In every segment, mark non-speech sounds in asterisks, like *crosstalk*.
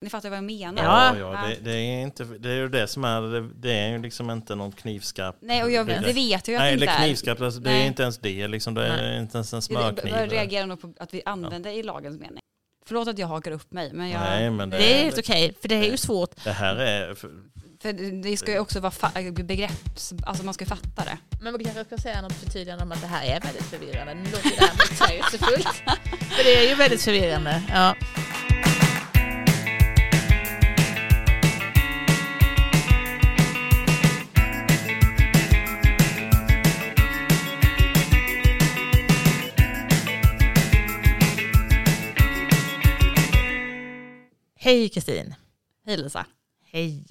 Ni fattar vad jag menar? Ja, Ja, ja, det, det, är inte, det är ju det som är, det, det är ju liksom inte någon knivskarp. Nej, och jag, Det- det vet jag ju att Nej, det inte eller är. knivskarpt, alltså, det är inte ens det, liksom, det är inte ens en smörkniv. Jag reagerar nog på att vi använder i lagens mening. Förlåt att jag hakar upp mig, men jag, Nej, men det, Det är helt okej, för det är ju svårt. det här är, för det ska ju också vara fa- begrepp, alltså man ska ju fatta det. Men vi kanske ska säga något förtydligande om att det här är väldigt förvirrande. Nu låter det här motsägelsefullt. för det är ju väldigt förvirrande. Ja. Hej Kristin. Hej Lisa, Hej.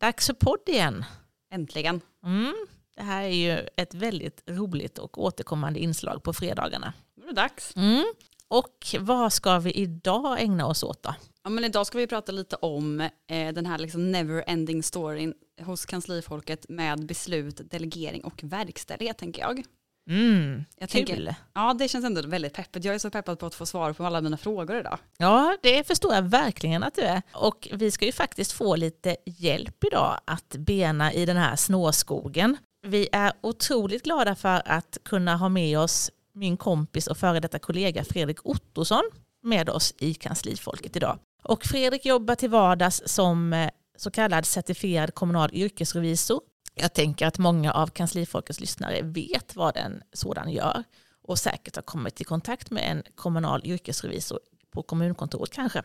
Dags för podd igen. äntligen. Mm. Det här är ju ett väldigt roligt och återkommande inslag på fredagarna. Nu är det dags. Mm. Och vad ska vi idag ägna oss åt då? Ja, men idag ska vi prata lite om eh, den här liksom never ending storyn hos kanslifolket med beslut, delegering och verkställighet tänker jag. Mm. Jag Kul. tänker- Ja, det känns ändå väldigt peppigt. Jag är så peppad på att få svar på alla mina frågor idag. Ja, det förstår jag verkligen att du är. Och vi ska ju faktiskt få lite hjälp idag att bena i den här snårskogen. Vi är otroligt glada för att kunna ha med oss min kompis och före detta kollega Fredrik Ottosson med oss i kanslifolket idag. Och Fredrik jobbar till vardags som eh, så kallad certifierad kommunal yrkesrevisor. Jag tänker att många av kanslifolkets lyssnare vet vad en sådan gör och säkert har kommit i kontakt med en kommunal yrkesrevisor på kommunkontoret kanske.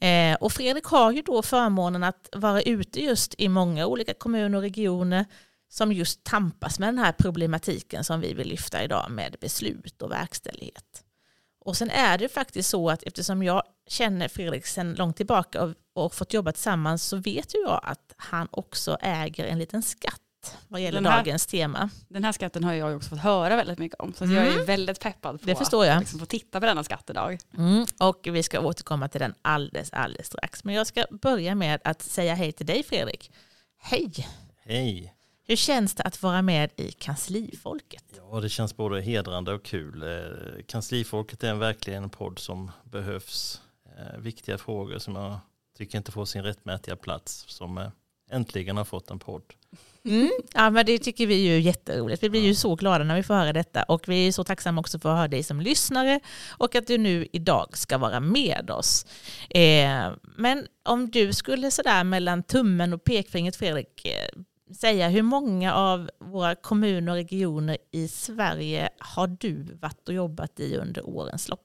Eh, och Fredrik har ju då förmånen att vara ute just i många olika kommuner och regioner som just tampas med den här problematiken som vi vill lyfta idag med beslut och verkställighet. Och sen är det faktiskt så att eftersom jag känner Fredrik sedan långt tillbaka och, och fått jobba tillsammans så vet ju jag att han också äger en liten skatt vad gäller här- dagens tema. Den här skatten har jag också fått höra väldigt mycket om. Så att jag är Mm. väldigt peppad på Det förstår jag. att liksom få titta på denna skatt idag. Mm, och vi ska återkomma till den alldeles, alldeles strax. Men jag ska börja med att säga hej till dig Fredrik. Hej! hej. Hur känns det att vara med i kanslifolket? Ja, det känns både hedrande och kul. Eh, Kanslifolket är verkligen en podd som behövs. Eh, Viktiga frågor som jag tycker inte får sin rättmätiga plats. Som eh, äntligen har fått en podd. Mm. Ja, men det tycker vi är ju jätteroligt. Vi blir ju så glada när vi får höra detta och vi är så tacksamma också för att höra dig som lyssnare och att du nu idag ska vara med oss. Eh, men om du skulle sådär mellan tummen och pekfingret Fredrik säga hur många av våra kommuner och regioner i Sverige har du varit och jobbat i under årens lopp?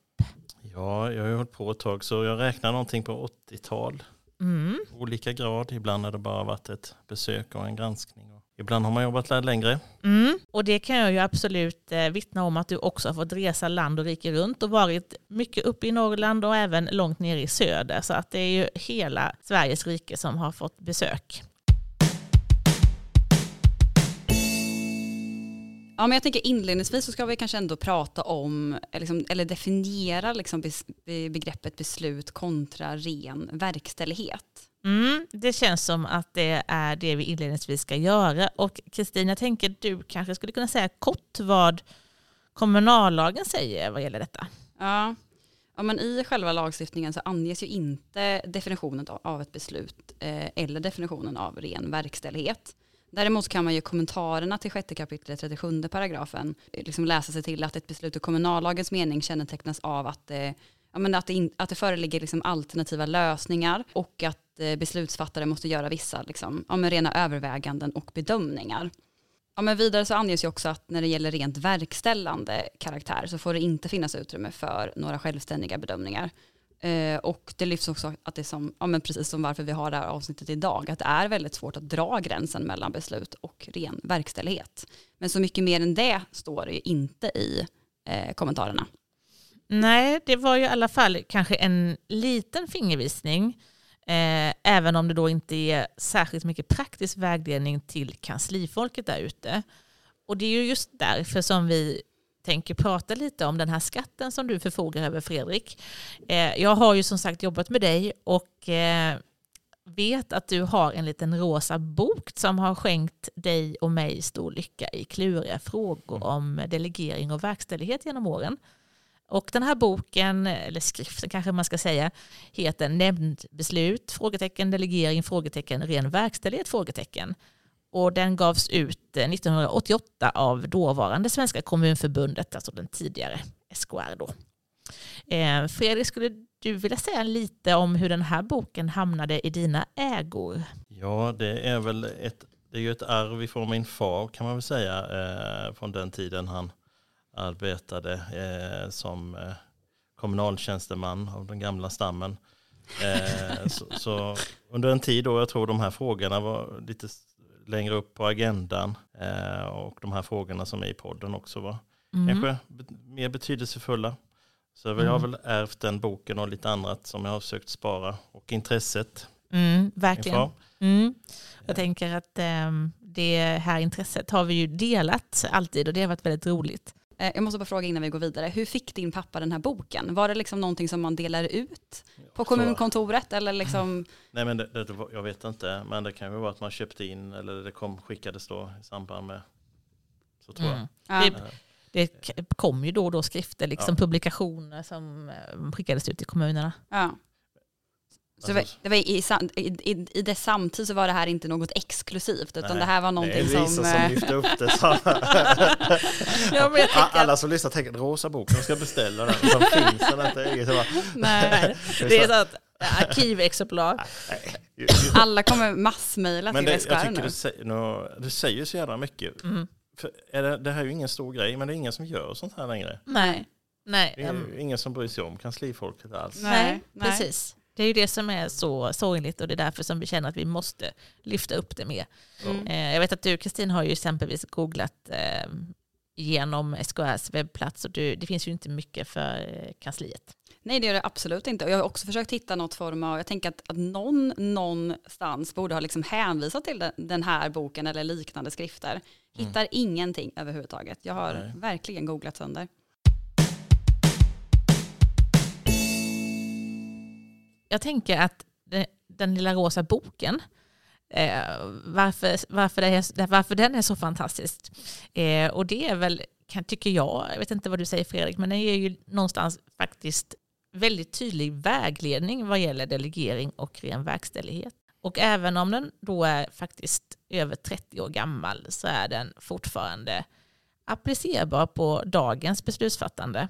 Ja, jag har ju hållit på ett tag så jag räknar någonting på 80-tal. Mm. Olika grad. Ibland har det bara varit ett besök och en granskning. Ibland har man jobbat längre. Mm. Och det kan jag ju absolut eh, vittna om att du också har fått resa land och rike runt och varit mycket uppe i Norrland och även långt ner i söder. Så att det är ju hela Sveriges rike som har fått besök. Ja, men jag tänker inledningsvis så ska vi kanske ändå prata om, eh, liksom, eller definiera liksom be- begreppet beslut kontra ren verkställighet. Mm, det känns som att det är det vi inledningsvis ska göra. Och Kristina, jag tänker du kanske skulle kunna säga kort vad kommunallagen säger vad gäller detta. Ja. Ja, men I själva lagstiftningen så anges ju inte definitionen av- av ett beslut eh, eller definitionen av ren verkställighet. Däremot kan man ju i kommentarerna till 6 kapitlet 37 paragrafen liksom läsa sig till att ett beslut i kommunallagens mening kännetecknas av att, det, ja, men att, det, in, att det föreligger liksom alternativa lösningar och att eh, beslutsfattare måste göra vissa liksom, ja, men rena överväganden och bedömningar. Ja, men vidare så anges ju också att när det gäller rent verkställande karaktär så får det inte finnas utrymme för några självständiga bedömningar. Eh, och det lyfts också att det är som, ja, men precis som varför vi har det här avsnittet idag, att det är väldigt svårt att dra gränsen mellan beslut och ren verkställighet. Men så mycket mer än det står det ju inte i eh, kommentarerna. Nej, det var ju i alla fall kanske en liten fingervisning. Eh, även om det då inte är särskilt mycket praktisk vägledning till kanslifolket där ute. Och det är ju just därför som vi tänker prata lite om den här skatten som du förfogar över Fredrik. Eh, jag har ju som sagt jobbat med dig och eh, vet att du har en liten rosa bok som har skänkt dig och mig stor lycka i kluriga frågor om delegering och verkställighet genom åren. Och den här boken, eller skriften kanske man ska säga, heter Nämndbeslut, frågetecken, delegering, frågetecken, ren verkställighet, frågetecken. Och den gavs ut eh, 1988 av dåvarande Svenska kommunförbundet, alltså den tidigare SKR då. Eh, Fredrik, skulle du vilja säga lite om hur den här boken hamnade i dina ägor? Ja, det är väl ett, det är ju ett arv ifrån min far kan man väl säga, eh, från den tiden han arbetade som kommunaltjänsteman av den gamla stammen. Så, så, under en tid då jag tror de här frågorna var lite längre upp på agendan eh, och de här frågorna som är i podden också var mm. kanske mer betydelsefulla. Så jag har mm. väl ärvt den boken och lite annat som jag har försökt spara och intresset. Mm, verkligen. Mm. Jag tänker att um, det här intresset har vi ju delat alltid och det har varit väldigt roligt. Eh, jag måste bara fråga innan vi går vidare, hur fick din pappa den här boken? Var det liksom någonting som man delar ut på kommunkontoret eller liksom? Nej men det, det, jag vet inte, men det kan ju vara att man köpte in eller det kom, skickades då i samband med, så tror mm. jag. Ja. Det, det kom ju då och då skrifter, liksom ja. publikationer som eh, skickades ut till kommunerna. Ja. Så alltså, det var i, i, i dess samtid så var det här inte något exklusivt utan nej, det här var någonting som... Det är som... som lyfte upp det. *laughs* ja, men Alla som lyssnar tänker rosa bok, de ska beställa den. Som *laughs* finns den inte eget. Nej, nej. *laughs* Det är så att arkivexemplar. Alla kommer massmejla till SKR jag tycker nu. Du, säger, säger så jävla mycket. Mm. För det, det här är ju ingen stor grej, men det är ingen som gör sånt här längre. Nej. Nej. Det är um, ingen som bryr sig om kanslifolket alls. Nej, nej, precis. Det är ju det som är så sorgligt och det är därför som vi känner att vi måste lyfta upp det mer. Mm. Eh, jag vet att du Kristin har ju exempelvis googlat eh, genom SKRs webbplats och du, det finns ju inte mycket för eh, kansliet. Nej det gör det absolut inte. Och jag har också försökt hitta något form av, jag tänker att, att någon någonstans borde ha liksom hänvisat till den, den här boken eller liknande skrifter. Mm. Hittar mm. ingenting överhuvudtaget. Jag har Nej. verkligen googlat sönder. Jag tänker att det, den lilla rosa boken, eh, varför, varför, är, varför den är så fantastisk. Eh, och det är väl, kan, tycker jag, jag vet inte vad du säger Fredrik, men den ger ju någonstans faktiskt väldigt tydlig vägledning vad gäller delegering och ren verkställighet. Och även om den då är faktiskt över 30 år gammal så är den fortfarande applicerbar på dagens beslutsfattande.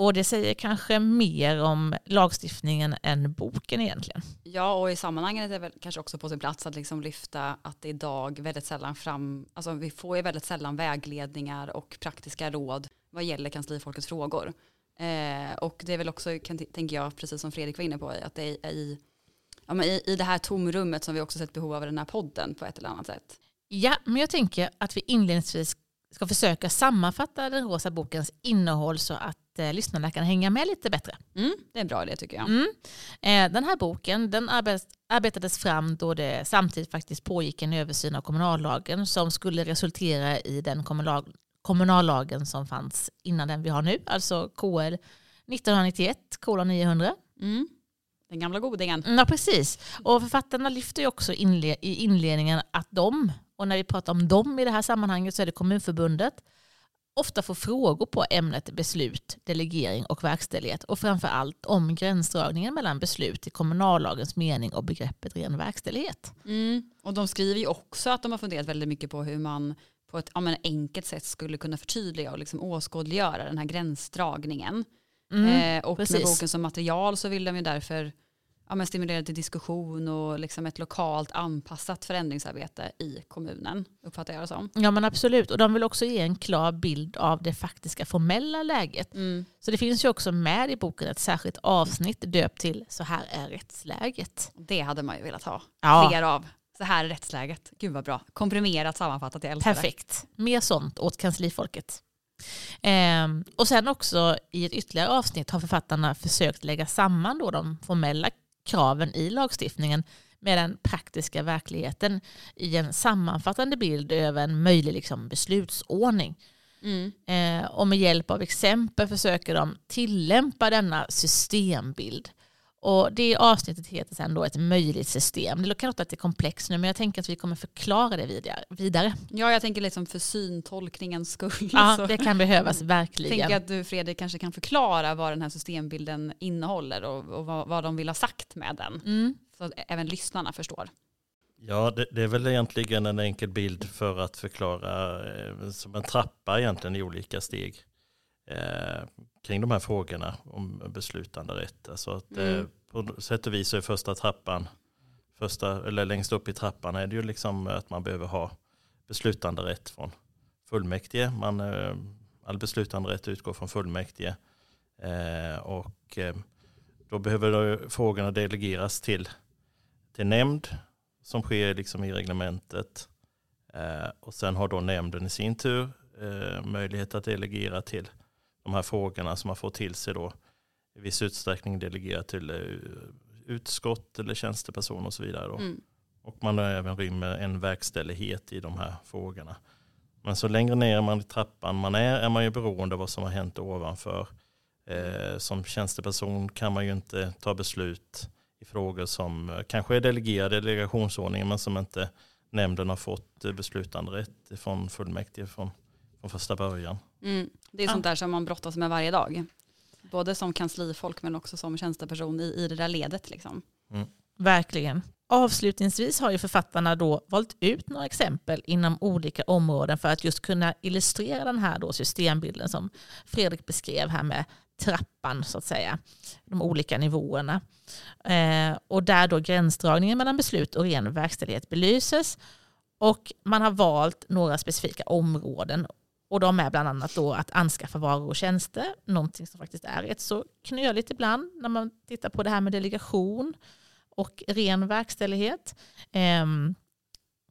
Och det säger kanske mer om lagstiftningen än boken egentligen. Ja, och i sammanhanget är det väl kanske också på sin plats att liksom lyfta att det idag väldigt sällan fram, alltså vi får ju väldigt sällan vägledningar och praktiska råd vad gäller kanslifolkets frågor. Eh, och det är väl också, kan, tänker jag, precis som Fredrik var inne på, att det är i, ja, i, i det här tomrummet som vi också sett behov av i den här podden på ett eller annat sätt. Ja, men jag tänker att vi inledningsvis ska försöka sammanfatta den rosa bokens innehåll så att eh, lyssnarna kan hänga med lite bättre. Mm, det är en bra idé tycker jag. Mm. Eh, den här boken den arbetades fram då det samtidigt faktiskt pågick en översyn av kommunallagen som skulle resultera i den kommunal kommunallagen som fanns innan den vi har nu, alltså KL 1991, kolon 900. Mm. Den gamla godingen. Ja, precis. Och författarna lyfter ju också inle i inledningen att de, och när vi pratar om dem i det här sammanhanget så är det Kommunförbundet, ofta får frågor på ämnet beslut, delegering och verkställighet och framför allt om gränsdragningen mellan beslut i kommunallagens mening och begreppet ren verkställighet. Mm. Och de skriver ju också att de har funderat väldigt mycket på hur man på ett ja, enkelt sätt skulle kunna förtydliga och liksom åskådliggöra den här gränsdragningen. Mm, eh, och precis. med boken som material så vill de ju därför ja, men stimulera till diskussion och liksom ett lokalt anpassat förändringsarbete i kommunen, uppfattar jag det som. Ja men absolut, och de vill också ge en klar bild av det faktiska formella läget. Mm. Så det finns ju också med i boken ett särskilt avsnitt döpt till Så här är rättsläget. Det hade man ju velat ha ja. fler av. Så här är rättsläget. Gud vad bra. Komprimerat sammanfattat, jag älskar Perfekt. Mer sånt åt kanslifolket. Ehm, och sen också i ett ytterligare avsnitt har författarna försökt lägga samman då de formella kraven i lagstiftningen med den praktiska verkligheten i en sammanfattande bild över en möjlig liksom, beslutsordning. Mm. Eh, och med hjälp av exempel försöker de tillämpa denna systembild Och det avsnittet heter sen då ett möjligt system. Det kan låta lite komplext nu men jag tänker att vi kommer förklara det vidare. Ja, jag tänker liksom för syntolkningens skull. Ja, så. det kan behövas *laughs* verkligen. Jag tänker att du Fredrik kanske kan förklara vad den här systembilden innehåller och, och vad, vad, de vill ha sagt med den. Mm. Så att även lyssnarna förstår. Ja, det, det, är väl egentligen en enkel bild för att förklara eh, som en trappa egentligen i olika steg eh, kring de här frågorna om beslutande rätt. Alltså att, mm. eh, på sätt och vis är första trappan, första, eller längst upp i trappan är det ju liksom att man behöver ha beslutande rätt från fullmäktige. Man, eh, all beslutande rätt utgår från fullmäktige. Och då behöver frågorna delegeras till, till nämnd som sker liksom i reglementet. Eh, och sen har då nämnden i sin tur eh, möjlighet att delegera till de här frågorna som man får till sig då i viss utsträckning delegera till eh, utskott eller tjänstepersoner och så vidare. Då. Mm. Och man även rymmer en verkställighet i de här frågorna. Men så längre ner man i trappan man är, är man ju beroende av vad som har hänt ovanför. Eh, som tjänsteperson kan man ju inte ta beslut i frågor som eh, kanske är delegerade i delegationsordningen men som inte nämnden har fått eh, beslutande rätt från fullmäktige från, från första början. Mm. Det är sånt där som man brottas med varje dag. Både som kanslifolk men också som tjänsteperson i, i det där ledet. Liksom. Mm. Verkligen. Avslutningsvis har ju författarna då valt ut några exempel inom olika områden för att just kunna illustrera den här då systembilden som Fredrik beskrev här med trappan så att säga, de olika nivåerna. Eh, och där då gränsdragningen mellan beslut och ren verkställighet belyses. Och man har valt några specifika områden och de är bland annat då att anskaffa varor och tjänster, någonting som faktiskt är rätt så knöligt ibland när man tittar på det här med delegation och ren verkställighet. Eh,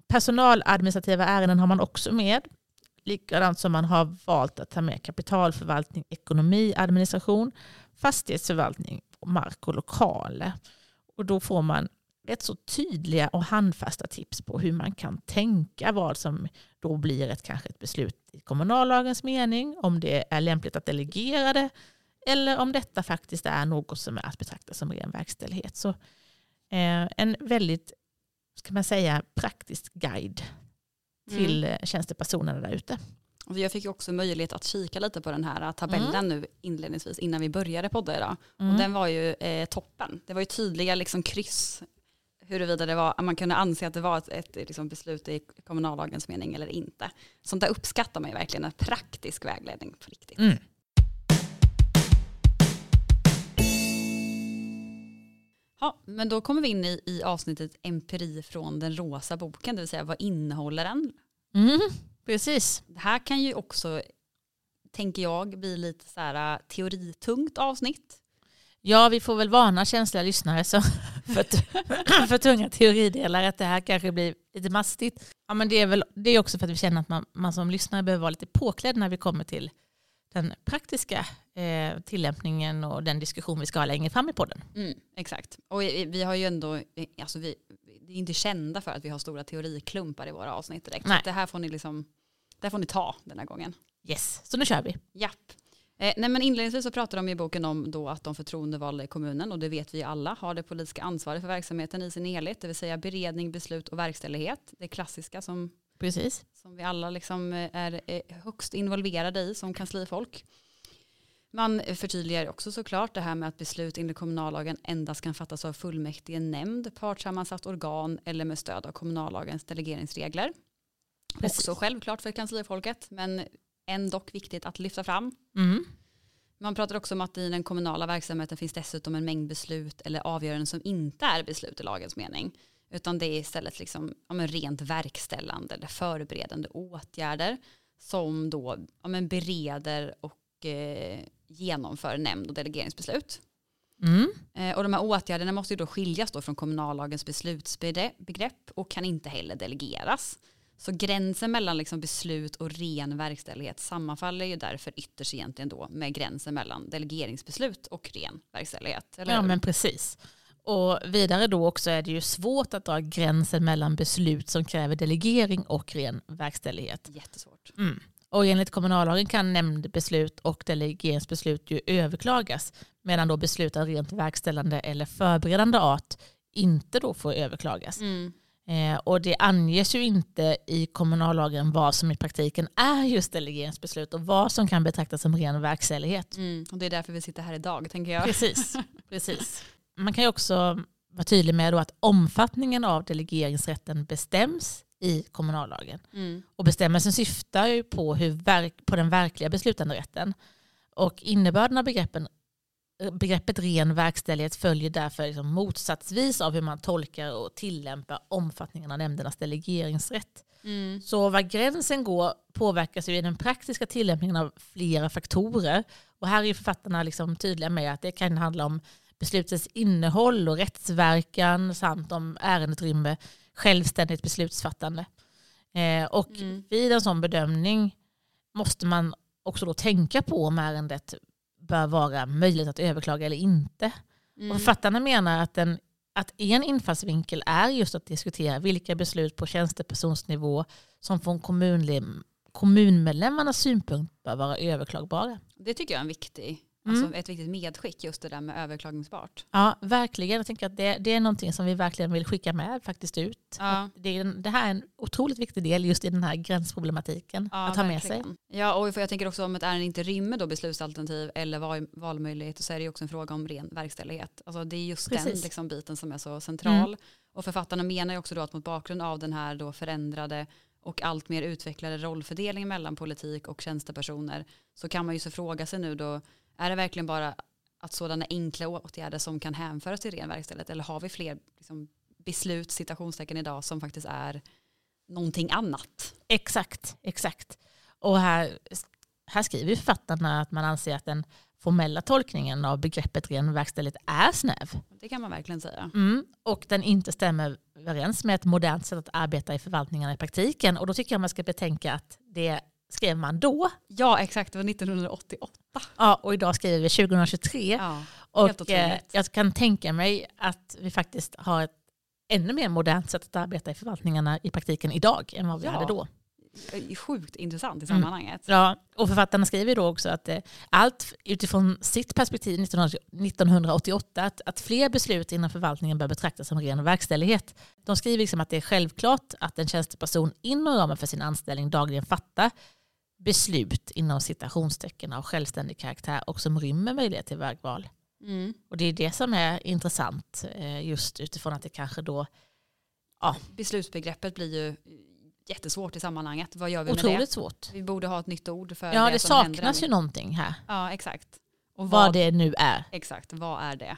personaladministrativa ärenden har man också med. Likadant som man har valt att ta med kapitalförvaltning, ekonomi, administration, fastighetsförvaltning, mark och lokaler. Och då får man rätt så tydliga och handfasta tips på hur man kan tänka vad som då blir ett, kanske ett beslut i kommunallagens mening, om det är lämpligt att delegera det eller om detta faktiskt är något som är att betrakta som ren verkställighet. Så eh, en väldigt, ska man säga, praktisk guide till mm. tjänstepersonerna där ute. Jag fick också möjlighet att kika lite på den här tabellen mm. nu inledningsvis innan vi började podda idag. Mm. Och den var ju eh, toppen. Det var ju tydliga liksom, kryss huruvida det var, man kunde anse att det var ett, ett liksom, beslut i kommunallagens mening eller inte. Sånt där uppskattar man ju verkligen, en praktisk vägledning på riktigt. Mm. Ja, men då kommer vi in i, i avsnittet empiri från den rosa boken, det vill säga vad innehåller den? Mm, precis. Det här kan ju också, tänker jag, bli lite så här teoritungt avsnitt. Ja, vi får väl varna känsliga lyssnare så *laughs* för, *laughs* för tunga teoridelar att det här kanske blir lite mastigt. Ja, men det är väl det är också för att vi känner att man, man som lyssnare behöver vara lite påklädd när vi kommer till den praktiska eh, tillämpningen och den diskussion vi ska ha längre fram i podden. Mm, exakt. Och vi, har ju ändå, alltså vi, vi är inte kända för att vi har stora teoriklumpar i våra avsnitt direkt. Nej. Så det här får ni liksom, det här får ni ta den här gången. Yes, så nu kör vi. Japp. Eh, nej men inledningsvis så pratar de i boken om då att de förtroendevalda i kommunen, och det vet vi alla, har det politiska ansvaret för verksamheten i sin helhet, det vill säga beredning, beslut och verkställighet. Det klassiska som, Precis. som vi alla liksom eh, är högst involverade i som kanslifolk. Man förtydligar också såklart det här med att beslut enligt kommunallagen endast kan fattas av fullmäktige nämnd, partsammansatt organ eller med stöd av kommunallagens delegeringsregler. Precis. Också självklart för kanslifolket, men ändå viktigt att lyfta fram. Mm. Man pratar också om att i den kommunala verksamheten finns dessutom en mängd beslut eller avgöranden som inte är beslut i lagens mening. Utan det är istället liksom, ja, men rent verkställande eller förberedande åtgärder som då ja, men bereder och eh, genomför nämnd och delegeringsbeslut. Mm. Eh, och de här åtgärderna måste ju då skiljas då från kommunallagens beslutsbegrepp och kan inte heller delegeras. Så gränsen mellan liksom beslut och ren verkställighet sammanfaller ju därför ytterst egentligen då med gränsen mellan delegeringsbeslut och ren verkställighet. Eller ja men precis. Och vidare då också är det ju svårt att dra gränsen mellan beslut som kräver delegering och ren verkställighet. Jättesvårt. Mm. Och enligt kommunallagen kan nämndbeslut och delegeringsbeslut ju överklagas medan då beslut av rent verkställande eller förberedande art inte då får överklagas. Mm. Eh, och det anges ju inte i kommunallagen vad som i praktiken är just delegeringsbeslut och vad som kan betraktas som ren verkställighet. Mm. Och det är därför vi sitter här idag tänker jag. Precis, *laughs* precis. Man kan ju också vara tydlig med att omfattningen av delegeringsrätten bestäms i kommunallagen. Mm. Och bestämmelsen syftar ju på, hur verk, på den verkliga beslutanderätten. Och innebörden av begreppen, begreppet ren verkställighet följer därför liksom motsatsvis av hur man tolkar och tillämpar omfattningen av nämndernas delegeringsrätt. Mm. Så var gränsen går påverkas ju i den praktiska tillämpningen av flera faktorer. Och här är författarna liksom tydliga med att det kan handla om beslutets innehåll och rättsverkan samt om ärendeutrymme, självständigt beslutsfattande. Eh, och Mm. vid en sån bedömning måste man också då tänka på om ärendet bör vara möjligt att överklaga eller inte. Mm. Och författarna menar att, en, att en infallsvinkel är just att diskutera vilka beslut på tjänstepersonsnivå som från kommunmedlemmarnas synpunkt bör vara överklagbara. Det tycker jag är en viktig, Mm. alltså ett viktigt medskick just det där med överklagningsbart. Ja, verkligen. Jag tänker att det, det är någonting som vi verkligen vill skicka med faktiskt ut. Ja. Det, är det här är en otroligt viktig del just i den här gränsproblematiken Ja, att ta med sig. verkligen. Ja, och jag tänker också om ett ärende inte rymmer då beslutsalternativ eller val, valmöjlighet så är det ju också en fråga om ren verkställighet. Alltså det är just den Precis. liksom, biten som är så central. Mm. Och författarna menar ju också då att mot bakgrund av den här då förändrade och allt mer utvecklade rollfördelningen mellan politik och tjänstepersoner så kan man ju så fråga sig nu då, är det verkligen bara att sådana enkla åtgärder som kan hänföras till ren verkställighet eller har vi fler liksom, beslut, citationstecken idag som faktiskt är någonting annat? Exakt, exakt. Och här, här skriver författarna att man anser att den formella tolkningen av begreppet ren verkställighet är snäv. Det kan man verkligen säga. Mm. Och den inte stämmer överens med ett modernt sätt att arbeta i förvaltningarna i praktiken. Och då tycker jag man ska betänka att det skrev man då. Ja, exakt. Det var 1988. Ja, och idag skriver vi 2023. Ja, helt och eh, jag kan tänka mig att vi faktiskt har ett ännu mer modernt sätt att arbeta i förvaltningarna i praktiken idag än vad vi Ja. hade då. sjukt intressant i Mm. sammanhanget. Ja, och författarna skriver då också att eh, allt utifrån sitt perspektiv 1900 1988, att, att fler beslut inom förvaltningen bör betraktas som ren verkställighet. De skriver liksom att det är självklart att en tjänsteperson inom ramen för sin anställning dagligen fattar beslut inom citationstecken av självständig karaktär och som rymmer möjlighet till vägval. Mm. Och det är det som är intressant eh, just utifrån att det kanske då Beslutsbegreppet blir ju jättesvårt i sammanhanget. Vad gör vi med otroligt det? svårt. Vi borde ha ett nytt ord för Ja, det, det som händer. saknas ju någonting här. Ja, exakt. Och Vad vad, det nu är. Exakt, vad är det?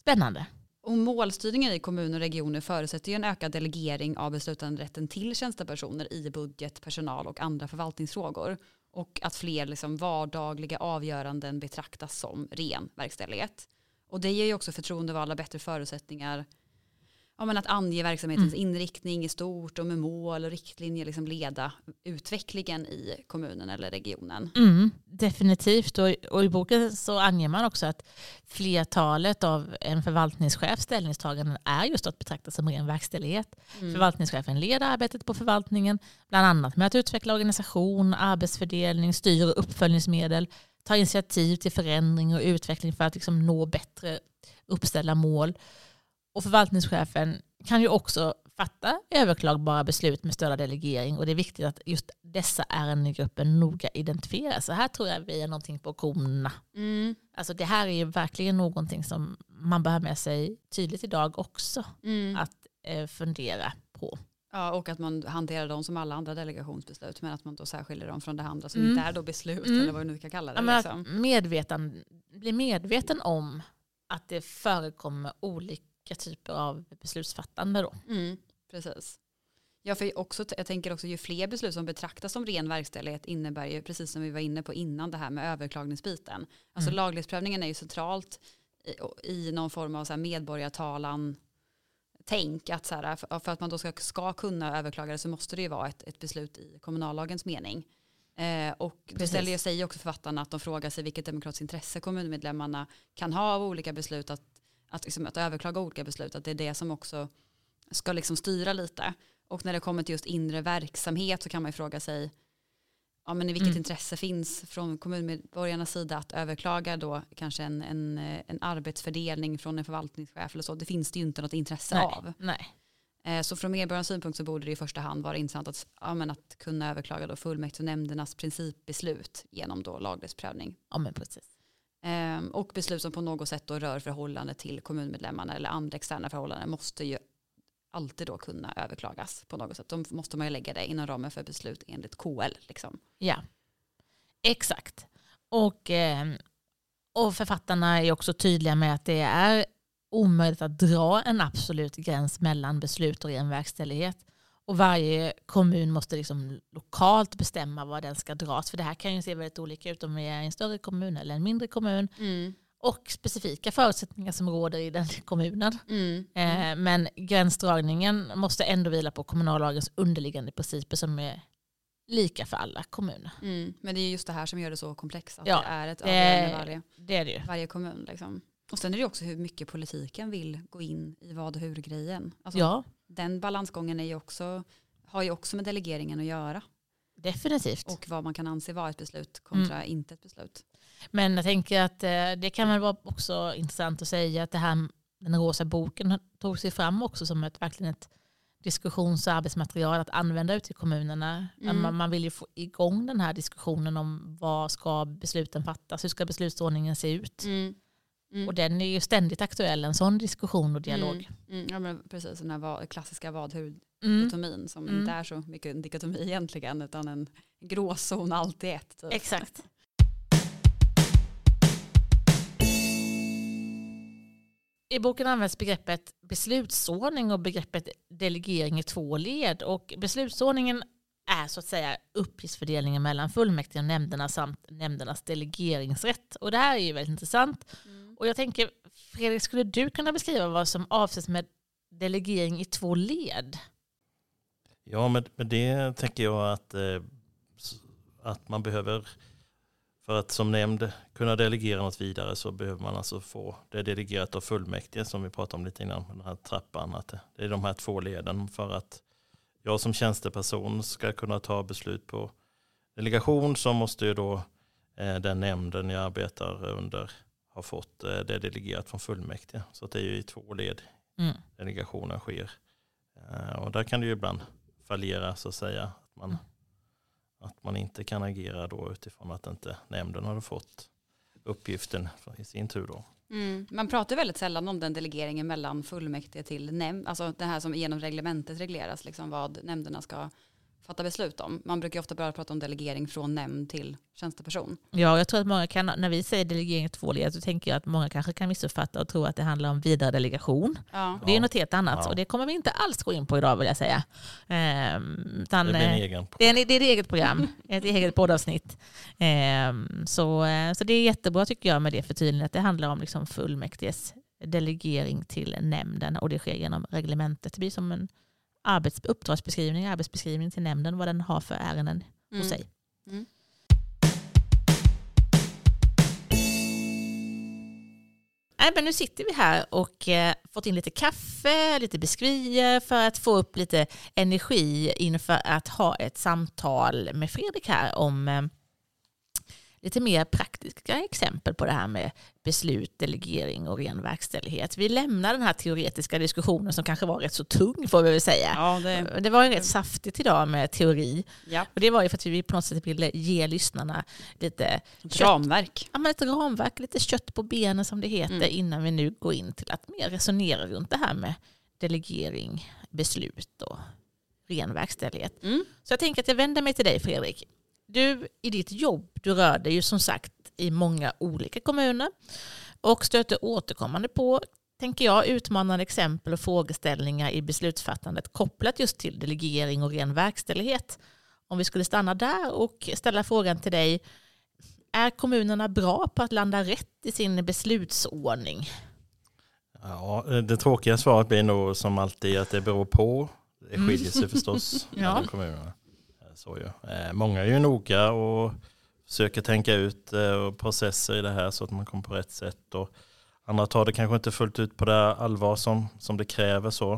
Spännande. Och målstyrningen i kommuner och regioner förutsätter ju en ökad delegering av beslutanderätten till tjänstepersoner i budget, personal och andra förvaltningsfrågor. Och att fler liksom vardagliga avgöranden betraktas som ren verkställighet. Och det ger ju också förtroendevalda bättre förutsättningar ja, men att ange verksamhetens inriktning i stort och med mål och riktlinjer liksom leda utvecklingen i kommunen eller regionen. Mm, definitivt. Och, och i boken så anger man också att flertalet av en förvaltningschefs ställningstaganden är just att betrakta som ren verkställighet. Mm. Förvaltningschefen leder arbetet på förvaltningen, bland annat med att utveckla organisation, arbetsfördelning, styr och uppföljningsmedel, ta initiativ till förändring och utveckling för att liksom nå bättre uppställda mål. Och förvaltningschefen kan ju också fatta överklagbara beslut med stöd av delegering och det är viktigt att just dessa ärendegrupper noga identifieras. Så här tror jag vi är någonting på korna. Mm. Alltså det här är ju verkligen någonting som man bör ha med sig tydligt idag också Mm. att eh, fundera på. Ja, och att man hanterar dem som alla andra delegationsbeslut men att man då särskiljer dem från det andra som Mm. inte är då beslut Mm. eller vad du nu ska kalla det. Ja, liksom. medveten, bli medveten om att det förekommer olika typer av beslutsfattande. Då. mm, precis. Ja, för också, jag tänker också ju fler beslut som betraktas som ren verkställighet innebär ju, precis som vi var inne på innan, det här med överklagningsbiten. Alltså Mm. laglighetsprövningen är ju centralt i, i någon form av så här medborgartalan tänk att så här, för för att man då ska, ska kunna överklaga det så måste det ju vara ett, ett beslut i kommunallagens mening. Eh, och då Precis. ställer sig också författarna att de frågar sig vilket demokratiskt intresse kommunmedlemmarna kan ha av olika beslut, att, att, liksom, att överklaga olika beslut, att det är det som också ska liksom styra lite. Och när det kommer till just inre verksamhet så kan man ju fråga sig, ja, men i vilket Mm. intresse finns från kommunmedborgarnas sida att överklaga då kanske en, en, en arbetsfördelning från en förvaltningschef eller så. Det finns det ju inte något intresse Nej. av. Nej. Eh, Så från medborgarnas synpunkt så borde det i första hand vara intressant att, ja, men att kunna överklaga då fullmäktigenämndernas principbeslut genom då laglighetsprövning. Ja, men precis. Ehm, och beslut som på något sätt då rör förhållande till kommunmedlemmarna eller andra externa förhållanden måste ju alltid då kunna överklagas på något sätt. Då måste man ju lägga det inom ramen för beslut enligt KL. Liksom. Ja, exakt. Och, ehm, och författarna är också tydliga med att det är omöjligt att dra en absolut gräns mellan beslut och ren verkställighet. Och varje kommun måste liksom lokalt bestämma var den ska dras. För det här kan ju se väldigt olika ut om vi är en större kommun eller en mindre kommun. Och specifika förutsättningar som råder i den *laughs* kommunen. Mm. Eh, men gränsdragningen måste ändå vila på kommunallagens underliggande principer som är lika för alla kommuner. Mm. Men det är just det här som gör det så komplext. Att Ja, det är ett det- avgörande varje, Det är det ju. varje kommun. Liksom. Och sen är det också hur mycket politiken vill gå in i vad och hur-grejen. Alltså, Ja, Den balansgången är ju också, har ju också med delegeringen att göra. definitivt. Och vad man kan anse vara ett beslut kontra Mm. inte ett beslut. Men jag tänker att eh, det kan väl vara också intressant att säga att det här, den rosa boken tog sig fram också som ett, verkligen ett diskussions och arbetsmaterial att använda ute i kommunerna. Mm. Man, man vill ju få igång den här diskussionen om vad ska besluten fattas, hur ska beslutsordningen se ut? Mm. Och den är ju ständigt aktuell, en sån diskussion och dialog. Mm. Ja, men precis, den här klassiska vad hur Mm. som Mm. inte är så mycket en dikotomi egentligen utan en gråzon allt i ett. Typ. Exakt. I boken används begreppet beslutsordning och begreppet delegering i två led. Och beslutsordningen är så att säga uppgiftsfördelningen mellan fullmäktige och nämnderna samt nämndernas delegeringsrätt. Och det här är ju väldigt intressant. Mm. Och jag tänker, Fredrik, skulle du kunna beskriva vad som avses med delegering i två led? Ja, med, med det tänker jag att, eh, att man behöver, för att som nämnd kunna delegera något vidare så behöver man alltså få det delegerat av fullmäktige som vi pratade om lite innan, den här trappan. Att det, är de här två leden för att jag som tjänsteperson ska kunna ta beslut på delegation så måste ju då eh, den nämnden jag arbetar under ha fått eh, det delegerat från fullmäktige. Så att det är ju i två led Mm. delegationen sker. Eh, Och där kan det ju ibland fallera så att säga. Att man, att man inte kan agera då utifrån att inte nämnden har fått uppgiften i sin tur då. Mm. Man pratar väldigt sällan om den delegeringen mellan fullmäktige till nämnd, alltså det här som genom reglementet regleras, liksom vad nämnderna ska fatta beslut om. Man brukar ju ofta bara prata om delegering från nämnd till tjänsteperson. Ja, jag tror att många kan, när vi säger delegering två led så tänker jag att många kanske kan missuppfatta och tro att det handlar om vidare delegation. Ja. Det är något helt annat Ja. och det kommer vi inte alls gå in på idag vill jag säga. Ehm, utan, Det blir en eh, egen det, är, en- det är ett eget program, *laughs* ett eget poddavsnitt. Ehm, så, eh, så det är jättebra tycker jag med det förtydligandet. Det handlar om liksom fullmäktiges delegering till nämnden och det sker genom reglementet. Det blir som en arbets, uppdragsbeskrivning, arbetsbeskrivning till nämnden, vad den har för ärenden hos Mm. sig. Mm. Nej, men nu sitter vi här och eh, fått in lite kaffe, lite biskvier för att få upp lite energi inför att ha ett samtal med Fredrik här om eh, lite mer praktiska exempel på det här med beslut, delegering och ren verkställighet. Vi lämnar den här teoretiska diskussionen som kanske var rätt så tung får vi väl säga. Ja, det, Det var ju rätt saftigt idag med teori. ja. Och det var ju för att vi på något sätt ville ge lyssnarna lite Ett ramverk. ja, men ett ramverk, lite kött på benen som det heter Mm. innan vi nu går in till att mer resonera runt det här med delegering, beslut och ren verkställighet. Mm. Så jag tänker att jag vänder mig till dig Fredrik. Du i ditt jobb, du rör dig ju som sagt i många olika kommuner och stöter återkommande på, tänker jag, utmanande exempel och frågeställningar i beslutsfattandet kopplat just till delegering och ren verkställighet. Om vi skulle stanna där och ställa frågan till dig, är kommunerna bra på att landa rätt i sin beslutsordning? Ja, det tråkiga svaret blir nog som alltid att det beror på. Det skiljer sig *laughs* förstås Ja. mellan kommunerna. Så ju. Eh, Många är ju noga och försöker tänka ut eh, och processer i det här så att man kommer på rätt sätt. Och andra tar det kanske inte fullt ut på det allvar som, som det kräver. så.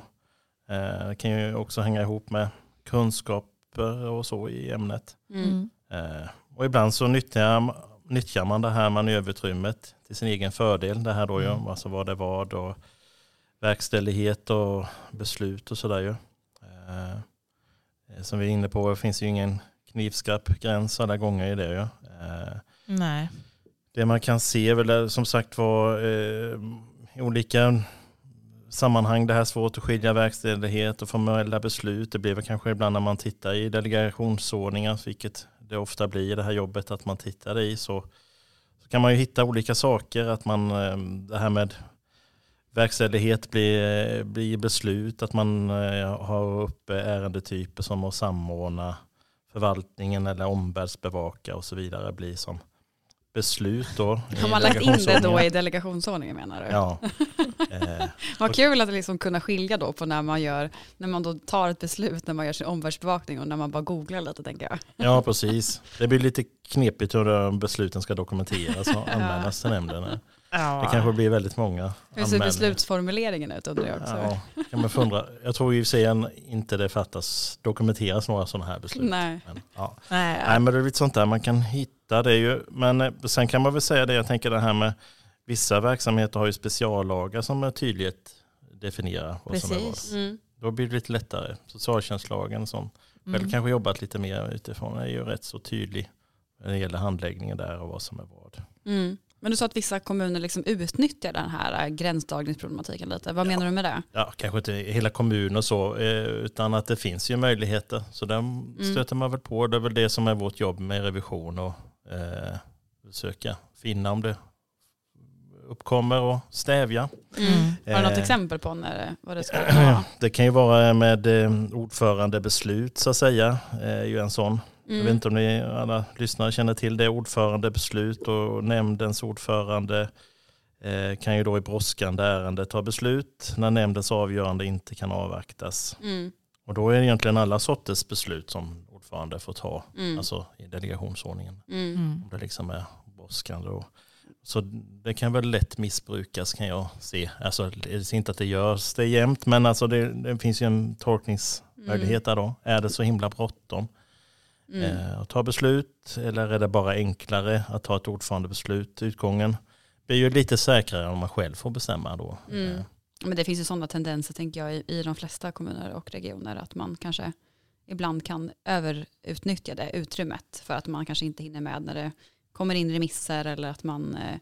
Eh, Det kan ju också hänga ihop med kunskaper och så i ämnet. Mm. Eh, och ibland så nyttjar, nyttjar man det här manöverutrymmet till sin egen fördel. Det här då ju, Mm. alltså vad det var och verkställighet och beslut och sådär ju. Som vi är inne på, det finns ju ingen knivskarp gräns alla gånger i det ju. Eh, Nej. det man kan se väl eh, som sagt var eh, i olika sammanhang det här är svårt att skilja verkställighet och formella beslut. Det blir väl kanske ibland när man tittar i delegationsordningar, vilket det ofta blir i det här jobbet att man tittar i, så, så kan man ju hitta olika saker. Att man, det här med verkställighet blir, blir beslut, att man har uppe ärendetyper som att samordna förvaltningen eller omvärldsbevaka och så vidare blir som beslut då. Har man lagt in det då i delegationsordningen menar du? Ja. *laughs* Eh, Vad kul att liksom kunna skilja då på när man, gör, när man då tar ett beslut, när man gör sin omvärldsbevakning och när man bara googlar lite tänker jag. ja, precis. Det blir lite knepigt hur besluten ska dokumenteras och *laughs* anmälas till nämnden. Ja. Det kanske blir väldigt många Hur ser beslutsformuleringen ut undrar jag också. Ja, kan man fundra. Jag tror i och för sig inte det fattas, dokumenteras några sådana här beslut. Nej. Men, ja. Nej, Nej men det är lite sånt där man kan hitta det ju. Men eh, sen kan man väl säga det, jag tänker det här med vissa verksamheter har ju speciallagar som är tydligt definierar vad som är vad. Precis. Mm. Då blir det lite lättare. Socialtjänstlagen som själv Mm. kanske jobbat lite mer utifrån är ju rätt så tydlig när det gäller handläggningen där och vad som är vad. Mm. Men du sa att vissa kommuner liksom utnyttjar den här äh, gränsdragningsproblematiken lite. Vad Ja. menar du med det? Ja, kanske inte hela kommunen och så, eh, utan att det finns ju möjligheter. Så där stöter man väl på. Det är väl det som är vårt jobb med revision och eh, försöka finna om det uppkommer och stävja. Mm. Har du något Eh. exempel på när, det- vad det skulle *clears throat* vara? Det kan ju vara med eh, ordförandebeslut så att säga, eh, är ju en sån. Jag vet Mm. inte om ni alla lyssnare känner till det. Ordförandebeslut och nämndens ordförande eh, kan ju då i brådskande ärende ta beslut när nämndens avgörande inte kan avvaktas. Mm. Och då är det egentligen alla sorters beslut som ordförande får ta, Mm. alltså i delegationsordningen. Mm. Mm. Om det liksom är brådskande. Och, så det kan väl lätt missbrukas kan jag se. Alltså, det är inte att det görs det jämt, men alltså det, det finns ju en tolkningsmöjlighet där då. Är det så himla bråttom Mm. eh, att ta beslut eller är det bara enklare att ta ett ordförandebeslut? Utgången blir ju lite säkrare om man själv får bestämma då. Mm. Eh, Men det finns ju sådana tendenser tänker jag i, i de flesta kommuner och regioner att man kanske ibland kan överutnyttja det utrymmet för att man kanske inte hinner med när det kommer in remisser eller att man, eh,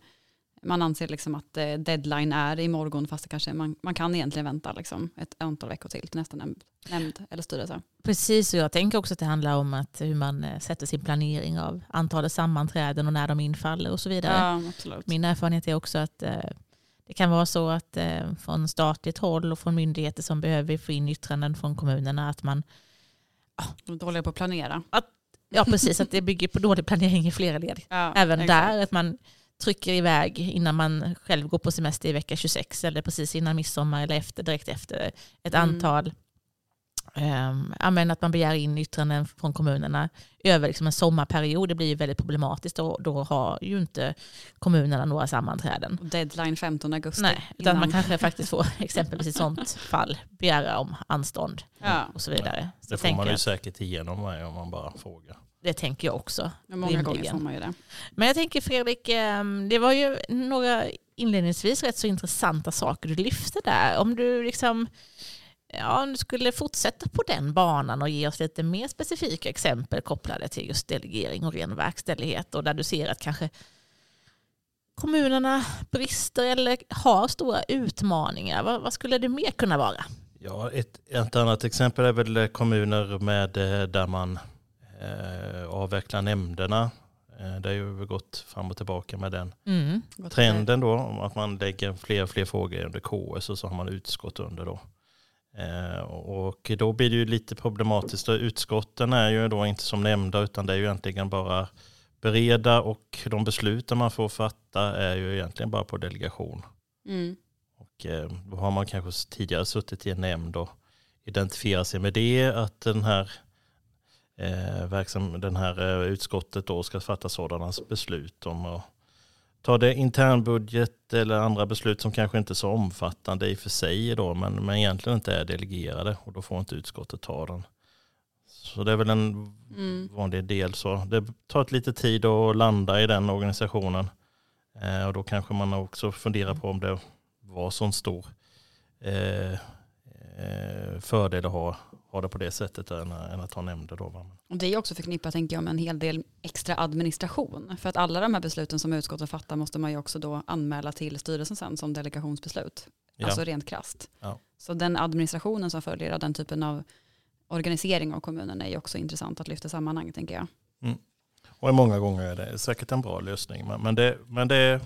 man anser liksom att eh, deadline är imorgon fast det kanske man, man kan egentligen vänta liksom ett antal veckor till till nästa nämnd, nämnd eller styrelse. Precis, och jag tänker också att det handlar om att hur man eh, sätter sin planering av antalet sammanträden och när de infaller och så vidare. Ja. Min erfarenhet är också att eh, det kan vara så att eh, från statligt håll och från myndigheter som behöver få in yttranden från kommunerna att man, är dåliga på att planera. ja precis, att det bygger på dålig planering i flera led. Ja, Även exakt. där, att man trycker iväg innan man själv går på semester i vecka 26 eller precis innan midsommar eller efter, direkt efter ett Mm. antal. Um, att man begär in yttranden från kommunerna över liksom en sommarperiod. Det blir ju väldigt problematiskt och då har ju inte kommunerna några sammanträden. Deadline 15 augusti. Nej, utan man innan. kanske faktiskt får *laughs* exempelvis i sånt fall begära om anstånd Ja, och så vidare. Så Det får man ju säkert igenom med om man bara frågar. Det tänker jag också. men många gånger rimligen. får man ju det. Men jag tänker Fredrik, ehm, det var ju några inledningsvis rätt så intressanta saker du lyfte där. Om du liksom ja, om du skulle fortsätta på den banan och ge oss lite mer specifika exempel kopplade till just delegering och ren verkställighet och där du ser att kanske kommunerna brister eller har stora utmaningar. Vad, vad skulle det mer kunna vara? Ja, ett, ett annat exempel är väl kommuner med, eh, där man eh, avvecklar nämnderna. Eh, det har ju gått fram och tillbaka med den Mm. Trenden då, att man lägger fler och fler frågor under KS och så har man utskott under då. Eh, och då blir det ju lite problematiskt. Utskotten är ju då inte som nämnda utan det är ju egentligen bara bereda och de besluten man får fatta är ju egentligen bara på delegation. Mm. Och eh, då har man kanske tidigare suttit i en nämnd och identifierat sig med det, att den här, eh, verksam, den här eh, utskottet då ska fatta sådana beslut om att ta det internbudget eller andra beslut som kanske inte är så omfattande i och för sig då, men, men egentligen inte är delegerade och då får inte utskottet ta den. Så det är väl en Mm. vanlig del. Så det tar ett lite tid att landa i den organisationen. Eh, och då kanske man också funderar på om det var sån stor eh, eh, fördel att ha, ha det på det sättet än, än att ha nämnder. Då, va? Och det är också förknippat tänker jag med en hel del extra administration. För att alla de här besluten som utskottet fattar måste man ju också då anmäla till styrelsen sen som delegationsbeslut. Ja. Alltså rent krasst. Ja. Så den administrationen som följer av den typen av organisering av kommunen är ju också intressant att lyfta i sammanhanget tänker jag. Och många gånger är det säkert en bra lösning. Men, men, det, men det,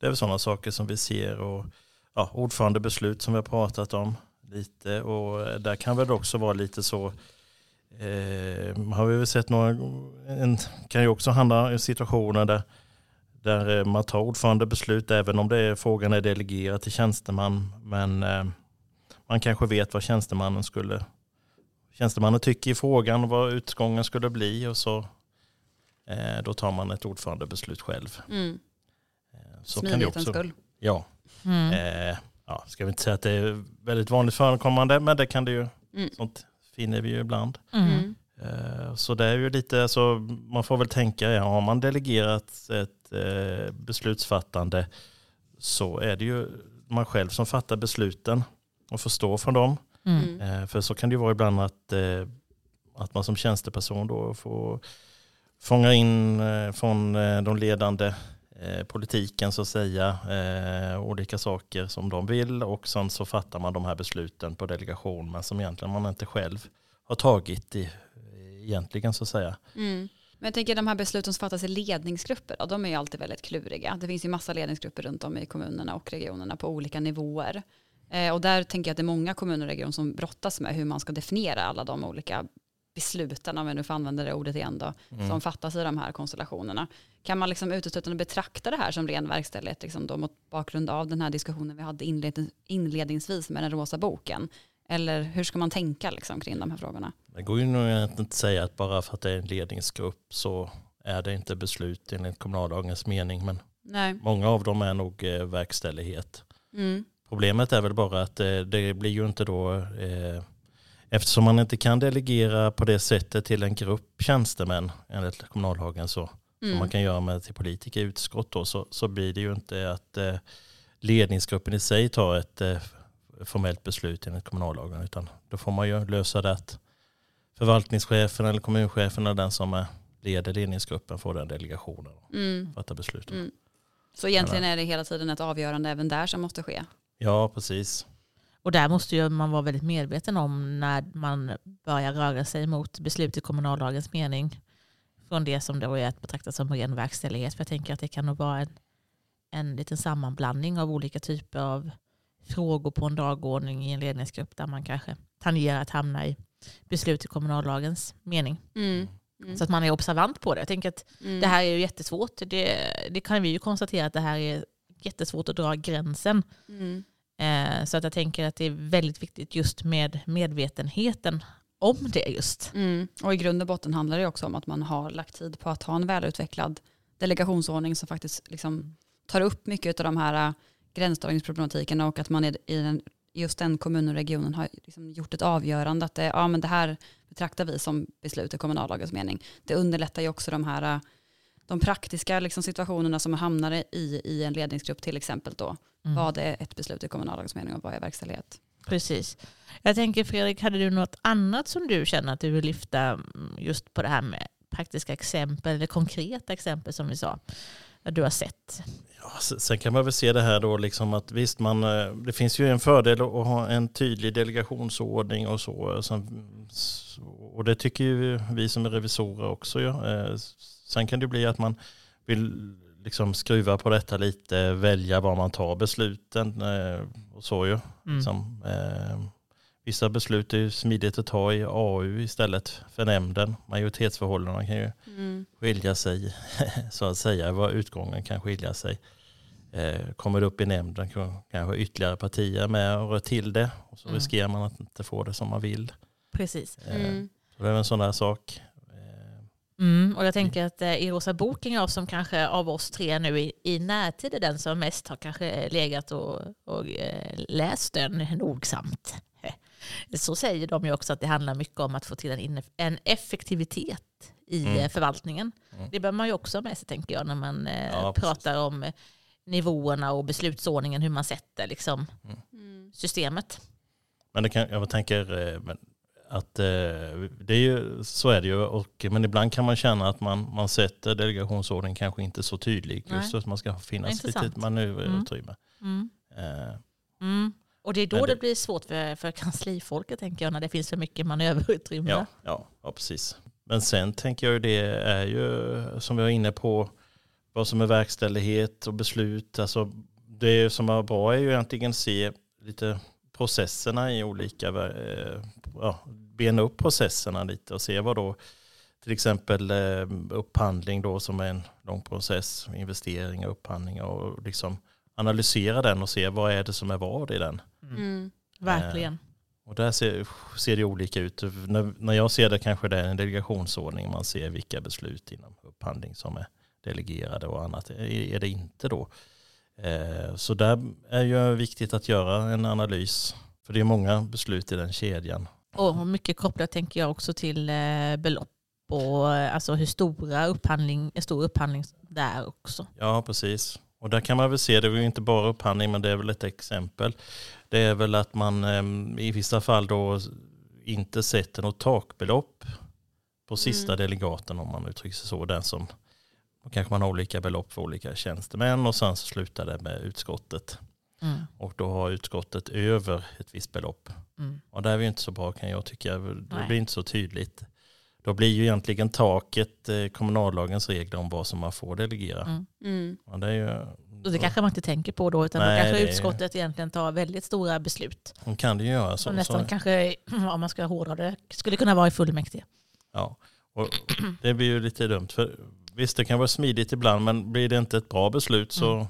det är väl sådana saker som vi ser. Och, ja, ordförandebeslut som vi har pratat om lite. Och där kan väl också vara lite så. Eh, har vi väl sett några, en, kan ju också handla om situationer där, där eh, man tar ordförandebeslut även om det är, frågan är delegerad till tjänsteman. Men eh, man kanske vet vad tjänstemannen skulle tjänstemannen tycker i frågan vad utgången skulle bli och så eh, då tar man ett ordförandebeslut själv. Mm. Eh, så kan det också, skull. ja, Mm. eh, ja, ska vi inte säga att det är väldigt vanligt förekommande men det kan det ju, Mm. sånt finner vi ju ibland. Mm. Mm. Eh, så det är ju lite, alltså, man får väl tänka, ja, har man delegerat ett eh, beslutsfattande så är det ju man själv som fattar besluten och får stå för dem. Mm. Mm. Eh, För så kan det ju vara ibland att, att man som tjänsteperson då får fånga in från de ledande Eh, politiken så att säga eh, olika saker som de vill och sen så fattar man de här besluten på delegation men som egentligen man inte själv har tagit i, egentligen så att säga. Mm. Men jag tänker de här besluten som fattas i ledningsgrupper, då, de är ju alltid väldigt kluriga. Det finns ju massa ledningsgrupper runt om i kommunerna och regionerna på olika nivåer. Eh, och där tänker jag att det är många kommuner och regioner som brottas med hur man ska definiera alla de olika besluten, om jag nu får använda det ordet igen då, Mm. som fattas i de här konstellationerna. Kan man liksom uteslutande betrakta det här som ren verkställighet liksom då mot bakgrund av den här diskussionen vi hade inled- inledningsvis med den rosa boken? Eller hur ska man tänka liksom kring de här frågorna? Det går ju nog inte att säga att bara för att det är en ledningsgrupp så är det inte beslut enligt kommunallagens mening men Nej. många av dem är nog eh, verkställighet. Mm. Problemet är väl bara att eh, det blir ju inte då, eh, eftersom man inte kan delegera på det sättet till en grupp tjänstemän enligt kommunallagen så, som Mm. man kan göra med till politiker i utskott då, så, så blir det ju inte att eh, ledningsgruppen i sig tar ett eh, formellt beslut enligt kommunallagen utan då får man ju lösa det att förvaltningschefen eller kommunchefen eller den som är leder ledningsgruppen får den delegationen och Mm. fatta beslut. Mm. Så egentligen är det hela tiden ett avgörande även där som måste ske. Ja, precis. Och där måste ju man vara väldigt medveten om när man börjar röra sig mot beslut i kommunallagens mening. Från det som då är att betrakta som ren verkställighet. För jag tänker att det kan nog vara en, en liten sammanblandning av olika typer av frågor på en dagordning i en ledningsgrupp där man kanske tangerar att hamna i beslut i kommunallagens mening. Mm. Mm. Så att man är observant på det. Jag tänker att Mm. det här är ju jättesvårt. Det, det kan vi ju konstatera att det här är jättesvårt att dra gränsen. Mm. Eh, Så att jag tänker att det är väldigt viktigt just med medvetenheten om det just. Mm. Och i grund och botten handlar det också om att man har lagt tid på att ha en välutvecklad delegationsordning som faktiskt liksom tar upp mycket av de här eh, gränsdragningsproblematiken och att man i den, just den kommunen och regionen har liksom gjort ett avgörande att det, ja, men det här betraktar vi som beslut i kommunallagens mening. Det underlättar ju också de här eh, de praktiska liksom, situationerna som man hamnar i i en ledningsgrupp till exempel då. Mm. Vad är ett beslut i kommunallagens mening och vad är verkställighet? Precis. Jag tänker Fredrik, hade du något annat som du känner att du vill lyfta mm, just på det här med praktiska exempel eller konkreta exempel som vi sa, där du har sett? Ja, sen kan man väl se det här då liksom att visst man, eh, det finns ju en fördel att att ha en tydlig delegationsordning och så. S- Och det tycker ju vi som är revisorer också. Ja. Sen kan det bli att man vill liksom skruva på detta lite, välja var man tar besluten eh, och så ju. Mm. Liksom, eh, vissa beslut är ju smidigt att ta i AU istället för nämnden. Majoritetsförhållandena kan ju skilja sig *laughs* så att säga. Vad utgången kan skilja sig. Eh, kommer det upp i nämnden kan- kanske ytterligare partier med och rör till det. Och så Mm. riskerar man att inte få det som man vill. Precis. Eh, Mm. Så det är en sån där sak. Eh, Mm, och jag tänker att eh, i Rosa boken, jag som kanske av oss tre nu i, i närtid är den som mest har kanske legat och, och eh, läst den nogsamt. *laughs* Så säger de ju också att det handlar mycket om att få till en, en effektivitet i Mm. eh, förvaltningen. Mm. Det bör man ju också ha med sig tänker jag när man eh, Ja, precis. pratar om eh, nivåerna och beslutsordningen, hur man sätter liksom, Mm. systemet. Men det kan, jag tänker eh, men att eh, det är ju, så är det ju. Och, men ibland kan man känna att man, man sätter delegationsordning kanske inte så tydlig. Nej. Just att man ska finnas Intressant. lite manöverutrymme. Mm. Eh, Mm. Och det är då det... det- blir svårt för, för kanslifolket tänker jag, när det finns för mycket manöverutrymme. ja, ja, ja, precis. Men sen tänker jag ju det är ju som vi var inne på vad som är verkställighet och beslut. Alltså det som är bra är ju egentligen se lite processerna i olika, eh, ja, bena upp processerna lite och se vad då till exempel eh, upphandling då som är en lång process, investeringar, upphandlingar och liksom analysera den och se vad är det som är vad i den. Mm. Verkligen. Och där ser, ser det olika ut. När, när jag ser det kanske det är en delegationsordning. Man ser vilka beslut inom upphandling som är delegerade och annat är, är det inte då. Eh, så där är ju viktigt att göra en analys. För det är många beslut i den kedjan. Och mycket kopplat tänker jag också till eh, belopp och eh, alltså hur stora upphandling, stor upphandling det är också. Ja, precis. Och där kan man väl se, det är ju inte bara upphandling men det är väl ett exempel. Det är väl att man eh, i vissa fall då inte sätter något takbelopp på sista Mm. delegaten om man uttrycker sig så. Den som, kanske man har olika belopp för olika tjänstemän och sen så slutar det med utskottet. Mm. Och då har utskottet över ett visst belopp. Mm. Och det är ju inte så bra kan jag tycka. Det Nej. blir inte så tydligt. Då blir ju egentligen taket eh, kommunallagens regler om vad som man får delegera. Mm. Mm. Ja, det är ju, Och det kanske man inte tänker på då, utan Nej, då kanske utskottet egentligen tar väldigt stora beslut. Hon kan det ju göra Som så. nästan så kanske, *clears throat* om man ska hårdra det, skulle kunna vara i fullmäktige. ja. och det blir ju lite dumt. För visst, det kan vara smidigt ibland, men blir det inte ett bra beslut så, Mm.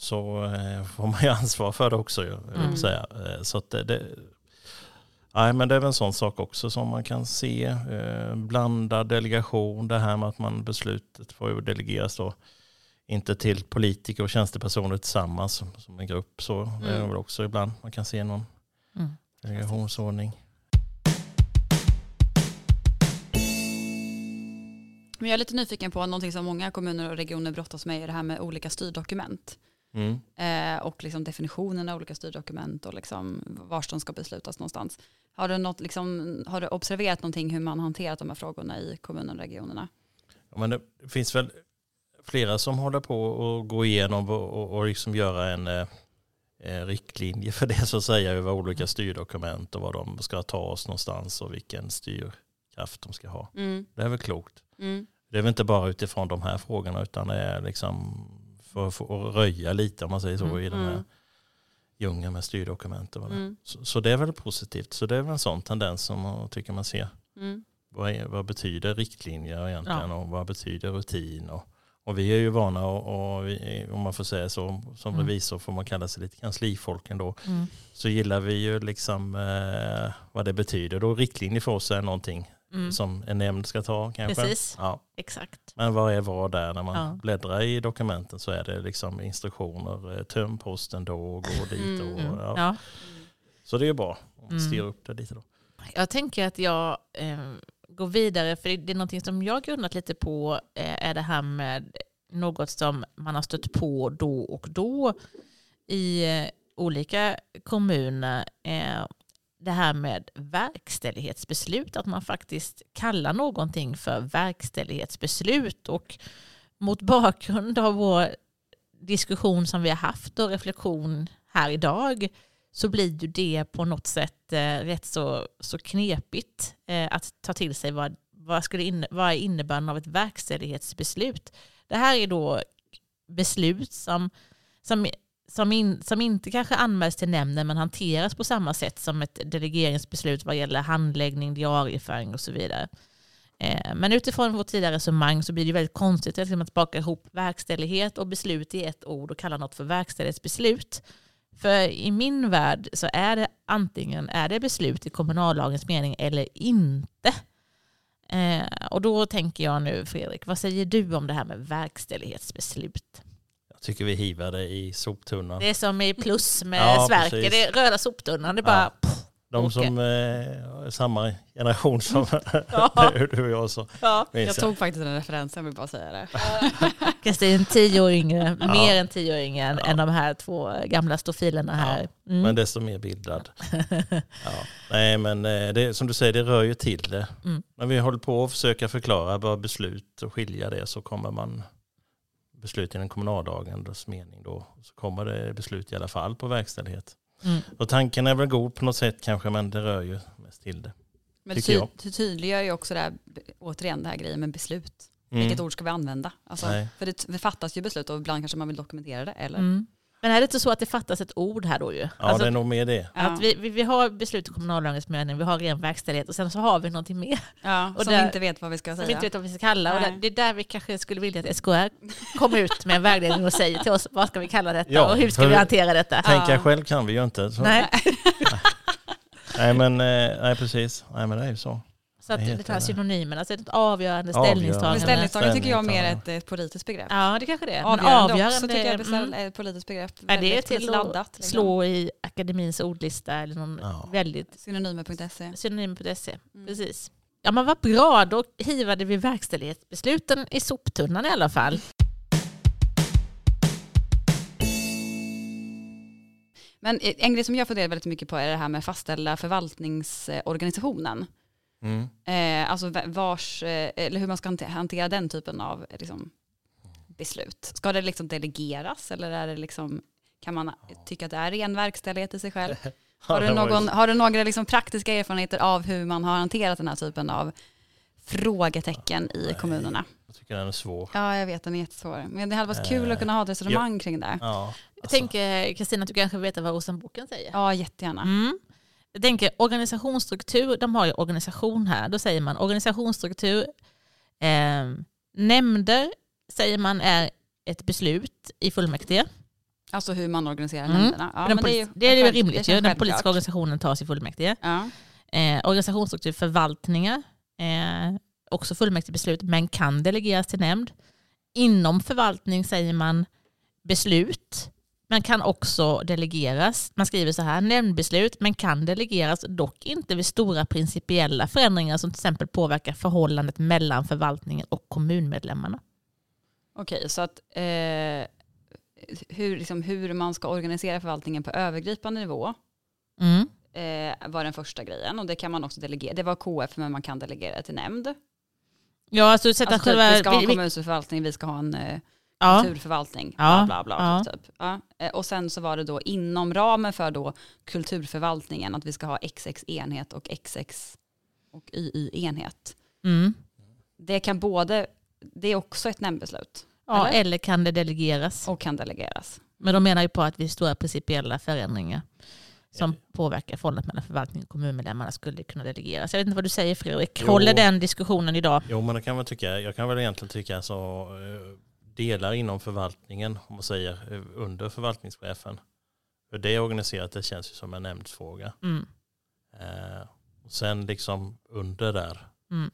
Så eh, får man ju *laughs* ansvar för det också. jag Mm. säga. Eh, Så att det, det, nej, men det är väl en sån sak också som man kan se. Eh, blandad delegation, det här med att man beslutet får ju delegeras då. Inte till politiker och tjänstepersoner tillsammans som, som en grupp. Så är det Mm. väl också ibland man kan se någon Mm. delegationsordning. Men jag är lite nyfiken på någonting som många kommuner och regioner brottas med är det här med olika styrdokument. Mm. Eh, och liksom definitionen av olika styrdokument och liksom var de ska beslutas någonstans. Har du, något, liksom, har du observerat någonting hur man hanterat de här frågorna i kommunerna och regionerna? Ja, men det finns väl flera som håller på att gå igenom och, och, och liksom göra en eh, eh, riktlinje för det så att säga över olika styrdokument och vad de ska ta oss någonstans och vilken styrkraft de ska ha. Mm. Det är väl klokt. Mm. Det är väl inte bara utifrån de här frågorna utan det är liksom för att få att röja lite om man säger så Mm. i den här Mm. djungeln med styrdokument. Och. Mm. så, så det är väl positivt. Så det är väl en sån tendens som jag tycker man ser. Mm. Vad, är, vad betyder riktlinjer egentligen och vad betyder rutin? Och, och vi är ju vana och, och vi, om man får säga så, som Mm. revisor får man kalla sig lite kanslifolk ändå. Mm. Så gillar vi ju liksom eh, vad det betyder. Då riktlinjer för oss är någonting Mm. som en nämnd ska ta kanske. Precis. Ja. Exakt. Men vad är vad där när man Ja. bläddrar i dokumenten så är det liksom instruktioner. eh, Töm posten då och gå dit. Mm. Och, Mm. ja. Ja. Så det är bra om man Mm. styr upp det lite då. Jag tänker att jag eh, går vidare, för det är någonting som jag grundat lite på, eh, är det här med något som man har stött på då och då i eh, olika kommuner. Eh, det här med verkställighetsbeslut, att man faktiskt kallar någonting för verkställighetsbeslut. Och mot bakgrund av vår diskussion som vi har haft och reflektion här idag så blir ju det på något sätt eh, rätt så, så knepigt eh, att ta till sig vad, vad, skulle in, vad är innebörden av ett verkställighetsbeslut. Det här är då beslut som, som, som, in, som inte kanske anmäls till nämnden men hanteras på samma sätt som ett delegeringsbeslut vad gäller handläggning, diarieföring och så vidare. Eh, men utifrån vårt tidigare resonemang så blir det väldigt konstigt liksom att baka ihop verkställighet och beslut i ett ord och kalla något för verkställighetsbeslut. För i min värld så är det antingen är det beslut i kommunallagens mening eller inte. Eh, och då tänker jag nu Fredrik, vad säger du om det här med verkställighetsbeslut? Jag tycker vi hivar det i soptunnan. Det är som i plus med Ja, Sverker, precis. det är röda soptunnan, det är bara Ja. pff, De som eh, är samma generation som *laughs* *laughs* Ja. du och jag. Så Ja. Jag tog faktiskt den referensen, vill bara säga det. *laughs* Kristin, tio år yngre, Ja. mer än tio år yngre än, Ja. än de här två gamla stofilerna här. Mm. Men desto mer bildad. ja. Nej men eh, det, som du säger, det rör ju till det. Mm. När vi håller på att försöka förklara vad beslut och skilja det så kommer man beslut i den kommunallagens mening då. Så kommer det beslut i alla fall på verkställighet. Mm. Och tanken är väl god på något sätt kanske men det rör ju mest till det. Men det ty- tydliggör ju också det här, återigen det här grejen med beslut. Mm. Vilket ord ska vi använda? Alltså, för det, det fattas ju beslut och ibland kanske man vill dokumentera det. Eller? Mm. Men är det inte så att det fattas ett ord här då ju? Ja Alltså, det är nog mer det. Att vi, vi, vi har beslut i kommunallagens vi har ren verkställighet och sen så har vi någonting mer Ja, *laughs* Och som där- vi inte vet vad vi ska som vi säga. inte vet vad vi ska kalla. Och där, det är där vi kanske skulle vilja att SKR kommer ut med en vägledning och säger till oss vad ska vi kalla detta Ja, och hur ska vi hantera detta. Tänka Ja. själv kan vi ju inte. Så. Nej. *laughs* Nej men eh, nej, precis. Nej men det är ju så. Så att det det? synonymen, alltså ett avgörande Avgörande. ställningstagande. Men ställningstagande tycker jag mer är ett, ett politiskt begrepp. Ja, det kanske det är. Men Avgörande, också tycker jag är mm. är ett politiskt begrepp. Ja, det är till laddat. att liksom. slå i akademins ordlista eller någon Ja. väldigt Synonymer.se. synonym.se. Mm. Precis. Ja men vad bra, då hivade vi verkställighetsbesluten i soptunnan i alla fall. Men en grej som jag funderar väldigt mycket på är det här med fastställa förvaltningsorganisationen. Mm. Eh, alltså va- vars, eh, eller hur man ska hante- hantera den typen av eh, liksom, beslut. Ska det liksom delegeras eller är det liksom, kan man tycka att det är ren verkställighet i sig själv? *laughs* Har du, någon, har du några liksom praktiska erfarenheter av hur man har hanterat den här typen av frågetecken i Nej. kommunerna? Jag tycker den är svår. Ja, jag vet, den är jättesvår. Men det hade varit kul att kunna ha ett resonemang kring det. Ja, Jag alltså, tänker Kristina att du kanske vet vad Rosenboken säger. Ja, jättegärna. Mm. Jag tänker organisationsstruktur, de har ju organisation här. Då säger man organisationsstruktur. Eh, nämnder säger man är ett beslut i fullmäktige. Alltså hur man organiserar Mm. nämnderna. Ja, men polis- ju- det är ju rimligt. ju. Den politiska organisationen tas i fullmäktige. Ja. Eh, organisationsstruktur förvaltningar, eh, också fullmäktigebeslut, men kan delegeras till nämnd. Inom förvaltning säger man beslut, men kan också delegeras. Man skriver så här, nämndbeslut, men kan delegeras, dock inte vid stora principiella förändringar som till exempel påverkar förhållandet mellan förvaltningen och kommunmedlemmarna. Okej, så att eh, hur, liksom, hur man ska organisera förvaltningen på övergripande nivå Mm. eh, var den första grejen och det kan man också delegera. Det var KF men man kan delegera till nämnd. Ja, alltså sätta Alltså, typ, själva... vi ska ha en kommunförvaltning, vi ska ha en eh, ja, kulturförvaltning, Ja, bla bla bla. ja. Typ. Ja. Eh, Och sen så var det då inom ramen för då kulturförvaltningen att vi ska ha XX enhet och XX och YY enhet. mm. Det kan både, det är också ett nämndbeslut ja, Eller? eller kan det delegeras? och kan delegeras. Men de menar ju på att vid stora principiella förändringar som påverkar förhållandet mellan förvaltning och kommunmedlemmarna skulle kunna delegeras. Jag vet inte vad du säger Fredrik. Jo. Håller den diskussionen idag? Jo men det kan man tycka. Jag kan väl egentligen tycka så eh, delar inom förvaltningen, om man säger eh, under förvaltningschefen. Hur det är organiserat det känns ju som en nämndsfråga. Mm. Eh, och sen liksom under där, Mm.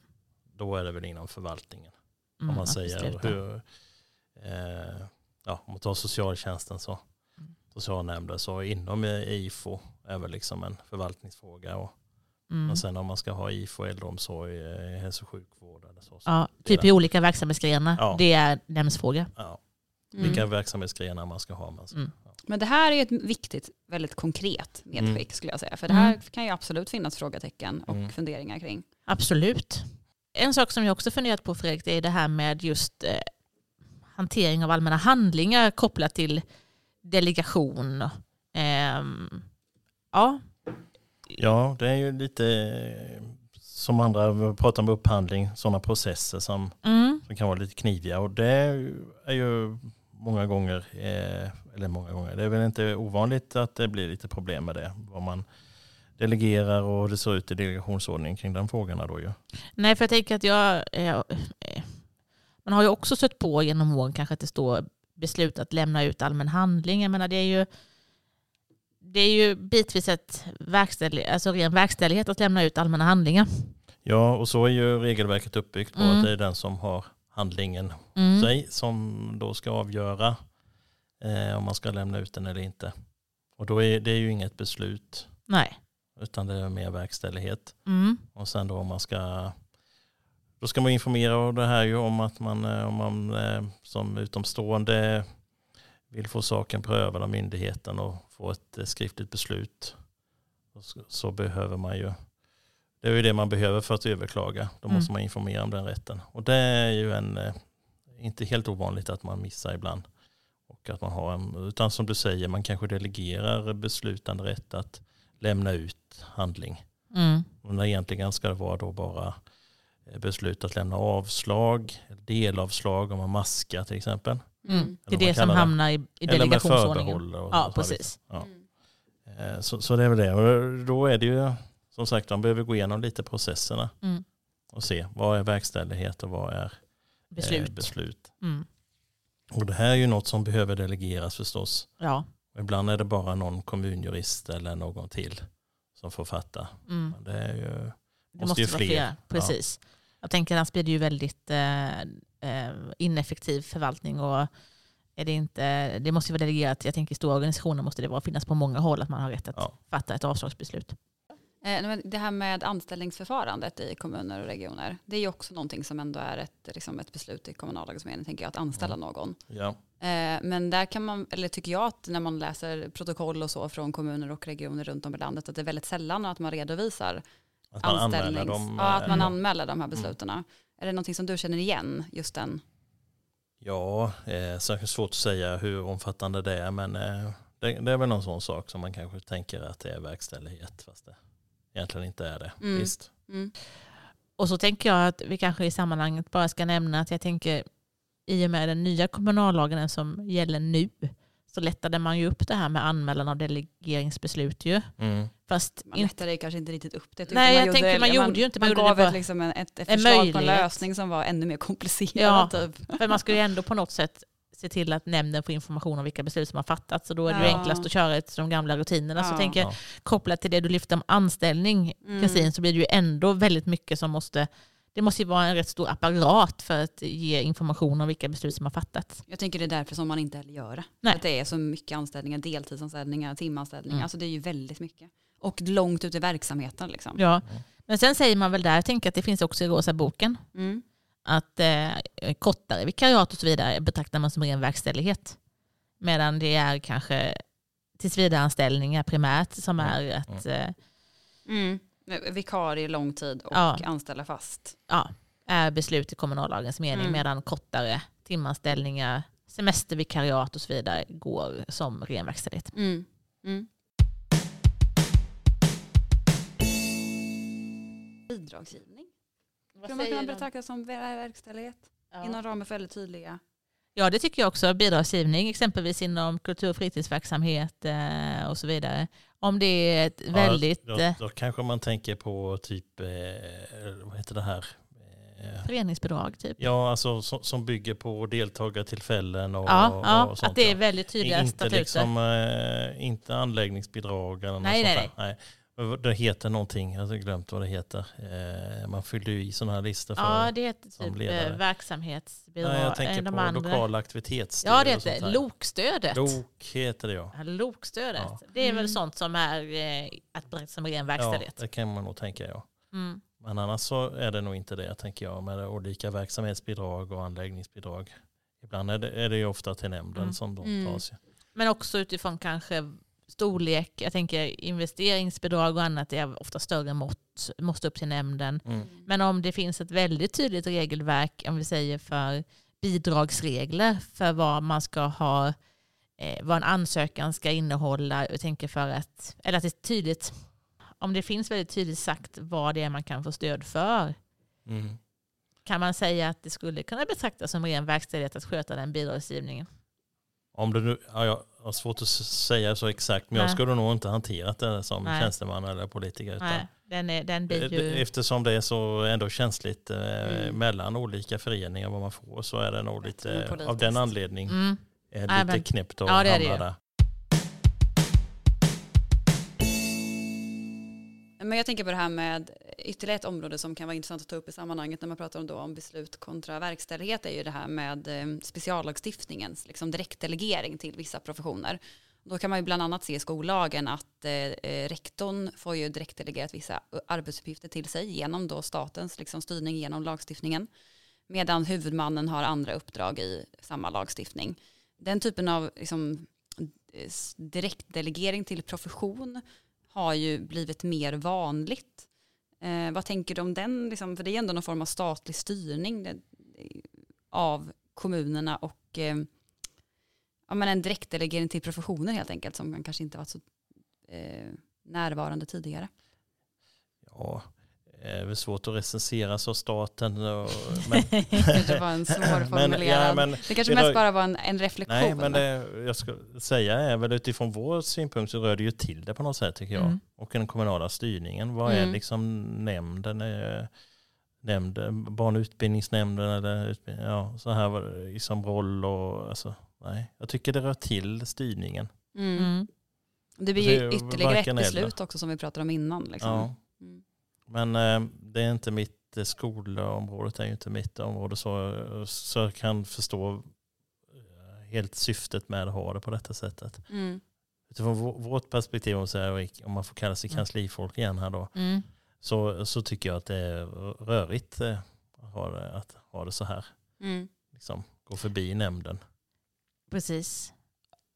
då är det väl inom förvaltningen. Mm, om man säger hur, eh, ja, om man tar socialtjänsten så, Mm. socialnämnden så inom eh, IFO är väl liksom en förvaltningsfråga. Och, Mm. och sen om man ska ha IFO, äldreomsorg, eh, hälso och sjukvård eller så. Ja, det typ i olika verksamhetsgrenar. Ja. Det är nämndsfråga. Ja, Mm. vilka verksamhetsgrenar man ska ha. Men så. Mm. Men det här är ju ett viktigt, väldigt konkret medskick Mm. skulle jag säga. För det här Mm. kan ju absolut finnas frågetecken och Mm. funderingar kring. Absolut. En sak som jag också funderat på Fredrik, det är det här med just eh, hantering av allmänna handlingar kopplat till delegation. Ehm, ja, Ja, det är ju lite som andra pratar om upphandling, sådana processer som, mm, som kan vara lite kniviga. Och det är ju många gånger, eh, eller många gånger, det är väl inte ovanligt att det blir lite problem med det. Vad man delegerar och hur det ser ut i delegationsordningen kring den frågorna då ju. Nej, för jag tänker att jag... Eh, eh, man har ju också sett på genom åren kanske att det står beslut att lämna ut allmän handling. Jag menar, det är ju, det är ju bitvis ett verkställig, alltså ren verkställighet att lämna ut allmänna handlingar. Ja, och så är ju regelverket uppbyggt på Mm. att det är den som har handlingen Mm. sig som då ska avgöra eh, om man ska lämna ut den eller inte. Och då är det är ju inget beslut. Nej. utan det är mer verkställighet. Mm. Och sen då om man ska då ska man informera och det här ju om att man, eh, om man eh, som utomstående vill få saken prövad av myndigheten och få ett eh, skriftligt beslut så, behöver man ju det är ju det man behöver för att överklaga. Då Mm. måste man informera om den rätten. Och det är ju en, eh, inte helt ovanligt att man missar ibland. Och att man har en, utan som du säger, man kanske delegerar beslutande rätt att lämna ut handling. Mm. Men egentligen ska det vara då bara eh, beslut att lämna avslag, delavslag om man maskar till exempel. Mm. Det är det som det. hamnar i, i delegationsordningen. Ja, så precis. Ja. Mm. Eh, Så, så det är väl det. Och då är det ju som sagt, man behöver gå igenom lite processerna Mm. och se vad är verkställighet och vad är eh, Beslut. beslut. Mm. Och det här är ju något som behöver delegeras förstås. Ja. Och ibland är det bara någon kommunjurist eller någon till som får fatta. Mm. Men Det är ju Det måste måste ju vara fler. flera. Precis. Jag tänker annars blir det ju väldigt eh, eh, ineffektiv förvaltning och är det, inte, det måste ju vara delegerat. Jag tänker i stora organisationer måste det vara, finnas på många håll att man har rätt att Ja. fatta ett avslagsbeslut. Eh, men Det här med anställningsförfarandet i kommuner och regioner, det är ju också någonting som ändå är ett, liksom ett beslut i kommunallagens mening, tänker jag, att anställa Mm. någon. ja, Eh, Men där kan man, eller tycker jag att när man läser protokoll och så från kommuner och regioner runt om i landet, att det är väldigt sällan att man redovisar att man anmäler dem. ja, att man eh, anmäler de här besluten. Är det någonting som du känner igen, just den? Ja, eh, det svårt att säga hur omfattande det är men eh, det, det är väl någon sån sak som man kanske tänker att det är verkställighet fast det egentligen inte är det. Mm. Visst. Mm. Och så tänker jag att vi kanske i sammanhanget bara ska nämna att jag tänker i och med den nya kommunallagen som gäller nu så lättade man ju upp det här med anmälan av delegeringsbeslut ju. Mm. Fast Man inte lättade kanske inte riktigt upp det. Nej, man jag tänker man gjorde ju inte, man Man gjorde gav ett, liksom en, ett, ett en förslag på en lösning som var ännu mer komplicerad. Ja. Typ. För man ska ju ändå på något sätt se till att nämnden får information om vilka beslut som har fattats. Så då är det ju Ja. enklast att köra efter de gamla rutinerna. Så Ja. tänker jag, Ja. kopplat till det du lyfte om anställning, Mm. Kristin, så blir det ju ändå väldigt mycket som måste... Det måste ju vara en rätt stor apparat för att ge information om vilka beslut som har fattats. Jag tänker det är därför som man inte heller gör det. Att det är så mycket anställningar, deltidsanställningar, timanställningar. Mm. Alltså det är ju väldigt mycket. Och långt ut i verksamheten. Liksom. Ja. Mm. Men sen säger man väl där, jag tänker att det finns också i Rosa boken, Mm. att eh, kortare vikariat och så vidare betraktar man som ren verkställighet. Medan det är kanske tillsvidareanställningar primärt som Mm. är att eh, Mm. Vikarie lång tid och Ja. anställa fast. ja, är beslut i kommunallagens mening Mm. medan kortare timanställningar, semestervikariat och så vidare går som ren verkställighet. Mm. Mm. Bidragsgivning. Skulle man kunna betrakta som ver- verkställighet inom ramen för väldigt tydliga. Ja, det tycker jag också. Bidragsgivning, exempelvis inom kultur och fritidsverksamhet eh, och så vidare. Om det är ett väldigt Ja, eh, då, då kanske man tänker på typ, eh, vad heter det här? Eh, föreningsbidrag typ. Ja, alltså som, som bygger på deltagartillfällen och, Ja, och, ja sånt. att det är ja. väldigt tydliga inte statuter. liksom, eh, inte anläggningsbidrag eller något Nej, sånt nej, där. nej. Det heter någonting, jag har glömt vad det heter. Eh, man fyllde ju i sådana här listor för. Ja, det heter som typ ledare. eh, verksamhetsbidrag. nej, jag Eh, tänker de på andra. lokala aktivitetsstöd. Ja, det och sånt heter. LOK-stödet. LOK heter det ja. Ja, LOK-stödet. Ja. Det är väl Mm. sånt som är eh, att som ren Ja, verkställighet. det kan man nog tänka ja. Mm. Men annars så är det nog inte det tänker jag med olika verksamhetsbidrag och anläggningsbidrag. Ibland är det, är det ju ofta till nämnden Mm. som de Mm. tas. Men också utifrån kanske storlek. Jag tänker investeringsbidrag och annat är ofta större mått, måste upp till nämnden. Mm. Men om det finns ett väldigt tydligt regelverk, om vi säger för bidragsregler för vad man ska ha, eh, vad en ansökan ska innehålla. Jag tänker för att, eller att det är tydligt, om det finns väldigt tydligt sagt vad det är man kan få stöd för, Mm. kan man säga att det skulle kunna betraktas som ren verkställighet att sköta den bidragsgivningen. Om det nu, ja, har svårt att säga så exakt, men jag Nej. skulle nog inte hanterat det som Nej. tjänsteman eller politiker. Utan Nej, den, är, den blir Eh, ju... Eftersom det är så ändå känsligt eh, Mm. mellan olika föreningar vad man får så är det nog lite, politiskt. av den anledning Mm. är Nej, lite men- knäppt att Ja, det hamna där. Men jag tänker på det här med ytterligare ett område som kan vara intressant att ta upp i sammanhanget när man pratar om, då, om beslut kontra verkställighet är ju det här med eh, speciallagstiftningens liksom direktdelegering till vissa professioner. Då kan man ju bland annat se i skollagen att eh, eh rektorn får ju direktdelegerat vissa eh, arbetsuppgifter till sig genom då statens liksom, styrning genom lagstiftningen. Medan huvudmannen har andra uppdrag i samma lagstiftning. Den typen av liksom, direktdelegering till profession har ju blivit mer vanligt. Eh, vad tänker du om den? Liksom, för det är ändå någon form av statlig styrning av kommunerna och eh, ja, men en direktdelegering till professioner helt enkelt som kanske inte varit så eh, närvarande tidigare. Ja, det är svårt att recensera så staten. Och, *laughs* men, det var en svårformulerad. *laughs* Ja, men, det kanske mest bara var en, en reflektion. Nej, men det jag ska säga är väl utifrån vår synpunkt så rör det ju till det på något sätt tycker jag. Mm. Och den kommunala styrningen. Vad är mm. liksom nämnden? Nämnd, barn och utbildningsnämnden eller utbildning, ja, så här liksom roll och alltså, nej. Jag tycker det rör till styrningen. Mm. mm. Det blir ju ytterligare ett beslut också som vi pratade om innan. Liksom. Ja. Mm. Men eh, det är inte mitt eh, skolområdet, är ju inte mitt område så, så jag kan förstå eh, helt syftet med att ha det på detta sättet. Mm. Utifrån vårt perspektiv, om, man får kalla sig mm. kanslifolk igen här då, mm. så, så tycker jag att det är rörigt att ha det, att ha det så här. Mm. Liksom, gå förbi nämnden. Precis.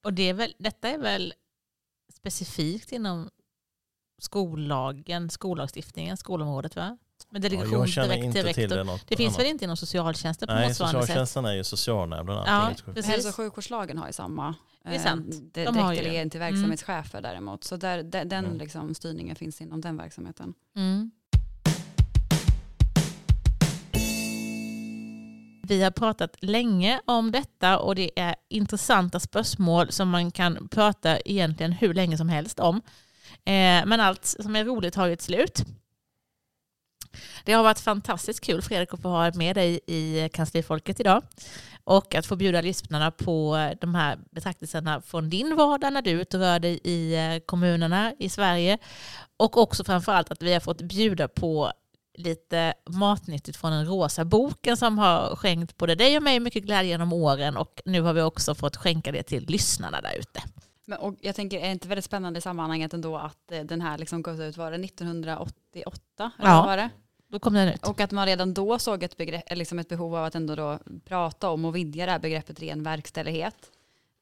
Och det är väl, detta är väl specifikt inom skollagen, skollagstiftningen, skolområdet va? Med delegation ja, jag känner direkt inte till det Det finns väl inte inom socialtjänsten på Nej, motsvarande socialtjänsten sätt? är ju socialnämnden. Ja, Hälso och sjukvårdslagen har ju samma. Det är sant. Eh, De direktdelegering till mm. verksamhetschefer mm. däremot. Så där, den mm. liksom, styrningen finns inom den verksamheten. Mm. Vi har pratat länge om detta och det är intressanta spörsmål som man kan prata egentligen hur länge som helst om. Eh, men allt som är roligt har ju ett slut. Det har varit fantastiskt kul Fredrik att få ha med dig i kanslifolket idag och att få bjuda lyssnarna på de här betraktelserna från din vardag när du är ute och rör dig i eh, kommunerna i Sverige och också framförallt att vi har fått bjuda på lite matnyttigt från den rosa boken som har skänkt både dig och mig mycket glädje genom åren och nu har vi också fått skänka det till lyssnarna där ute. Men, och jag tänker, är det inte väldigt spännande i sammanhanget ändå att eh, den här liksom gavs ut, var det 1988? Eller ja, var det? då kom den ut. Och att man redan då såg ett, begrepp, liksom ett behov av att ändå då prata om och vidga det här begreppet ren verkställighet.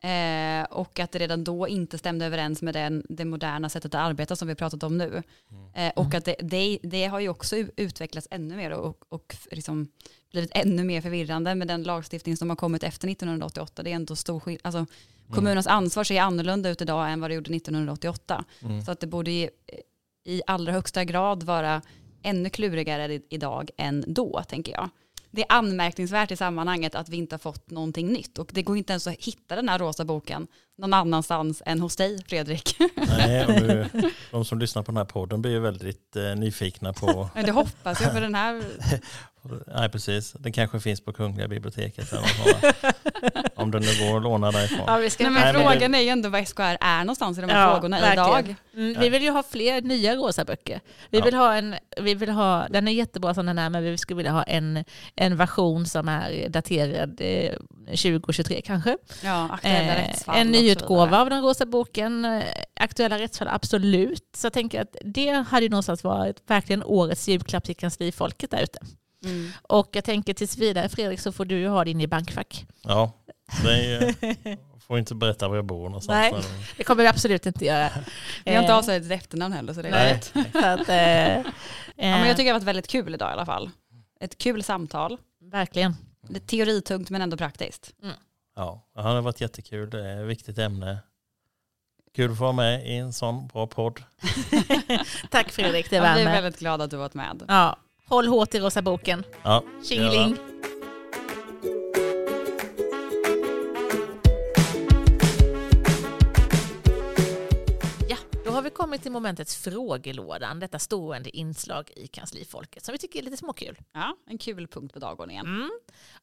Eh, och att det redan då inte stämde överens med den, det moderna sättet att arbeta som vi pratat om nu. Mm. Eh, och att det, det, det, har ju också utvecklats ännu mer och, och liksom blivit ännu mer förvirrande med den lagstiftning som har kommit efter 1988. Det är ändå stor skillnad. Alltså, Mm. Kommunernas ansvar ser annorlunda ut idag än vad det gjorde 1988. Mm. Så att det borde i, i allra högsta grad vara ännu klurigare idag än då, tänker jag. Det är anmärkningsvärt i sammanhanget att vi inte har fått någonting nytt och det går inte ens att hitta den här rosa boken någon annanstans än hos dig, Fredrik. Nej, och nu, *laughs* de som lyssnar på den här podden blir ju väldigt eh, nyfikna på... det hoppas jag, för den här *laughs* Nej precis, den kanske finns på Kungliga biblioteket. Eller *laughs* om den nu går att låna därifrån. Ja, vi ska, Nej, men frågan det... är ju ändå vad SKR är någonstans i de här ja, frågorna verkligen. idag. Mm, vi vill ju ha fler nya rosa böcker. Vi, ja. vill ha en, vi vill ha, den är jättebra som den är men vi skulle vilja ha en, en version som är daterad eh, 2023 kanske. Ja, aktuella eh, rättsfall. En nyutgåva av den rosa boken, eh, aktuella rättsfall absolut. Så jag tänker att det hade ju någonstans varit verkligen årets julklapp till kanslifolket där ute. Mm. Och jag tänker tills vidare Fredrik så får du ju ha din i bankfack. Ja, det är, får inte berätta var jag bor någonstans. Nej, det kommer vi absolut inte göra. Vi har inte eh, avslöjat ett efternamn heller så det är Nej. *laughs* så att, eh, ja, men Jag tycker det har varit väldigt kul idag i alla fall. Ett kul samtal. Verkligen. Lite teoritungt men ändå praktiskt. Mm. Ja, det har varit jättekul. Det är ett viktigt ämne. Kul att få vara med i en sån bra podd. *laughs* Tack Fredrik, det värmer. Jag är väldigt glad att du varit med. Ja, Håll hårt i rosa boken. Ja, Tjingeling. Ja, då har vi kommit till momentet frågelådan, detta stående inslag i kanslifolket som vi tycker är lite småkul. Ja, en kul punkt på dagordningen. Mm.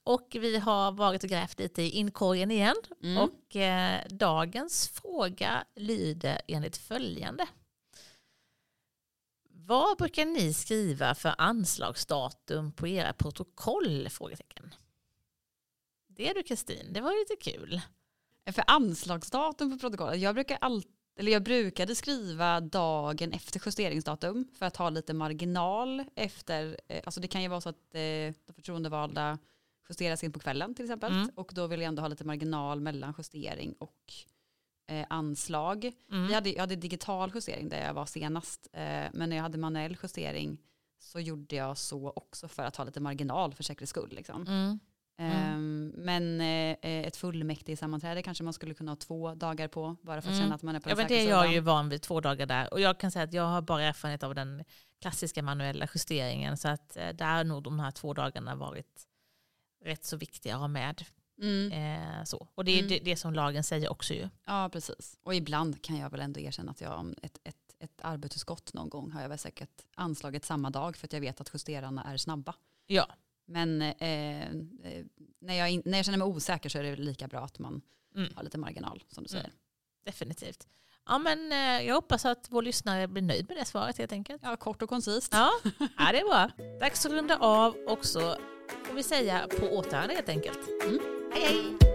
Och vi har varit och grävt lite i inkorgen igen. Mm. Och eh, dagens fråga lyder enligt följande. Vad brukar ni skriva för anslagsdatum på era protokoll? Frågetecken. Det är du Kristin, det var lite kul. För anslagsdatum på protokollet, jag brukar alltid eller jag brukade skriva dagen efter justeringsdatum för att ha lite marginal efter, eh, alltså det kan ju vara så att eh, de förtroendevalda justeras in på kvällen till exempel Mm. och då vill jag ändå ha lite marginal mellan justering och eh, anslag. Mm. Vi hade, jag hade digital justering där jag var senast men när jag hade manuell justering så gjorde jag så också för att ha lite marginal för säkerhets skull. Liksom. Mm. Ehm, men eh, ett fullmäktige sammanträde kanske man skulle kunna ha två dagar på bara för att Mm. känna att man är på Ja, den men säkra det är jag ju van vid två dagar där. Och jag kan säga att jag har bara erfarenhet av den klassiska manuella justeringen. Så att eh, där har nog de här två dagarna varit rätt så viktiga att ha med. Mm. Eh, så. Och det är Mm. det, det som lagen säger också ju. Ja, precis. Och ibland kan jag väl ändå erkänna att jag om ett, ett, ett arbetsutskott någon gång har jag väl säkert anslagit samma dag för att jag vet att justerarna är snabba. Ja. Men eh, eh, när, jag in, när jag känner mig osäker så är det lika bra att man Mm. har lite marginal som du säger. Mm. Definitivt. Ja, men eh, jag hoppas att vår lyssnare blir nöjd med det svaret helt enkelt. Ja, kort och koncist. Ja, ja det är bra. Dags att runda av och så får vi säga på återhörande helt enkelt. Mm. Hej hej!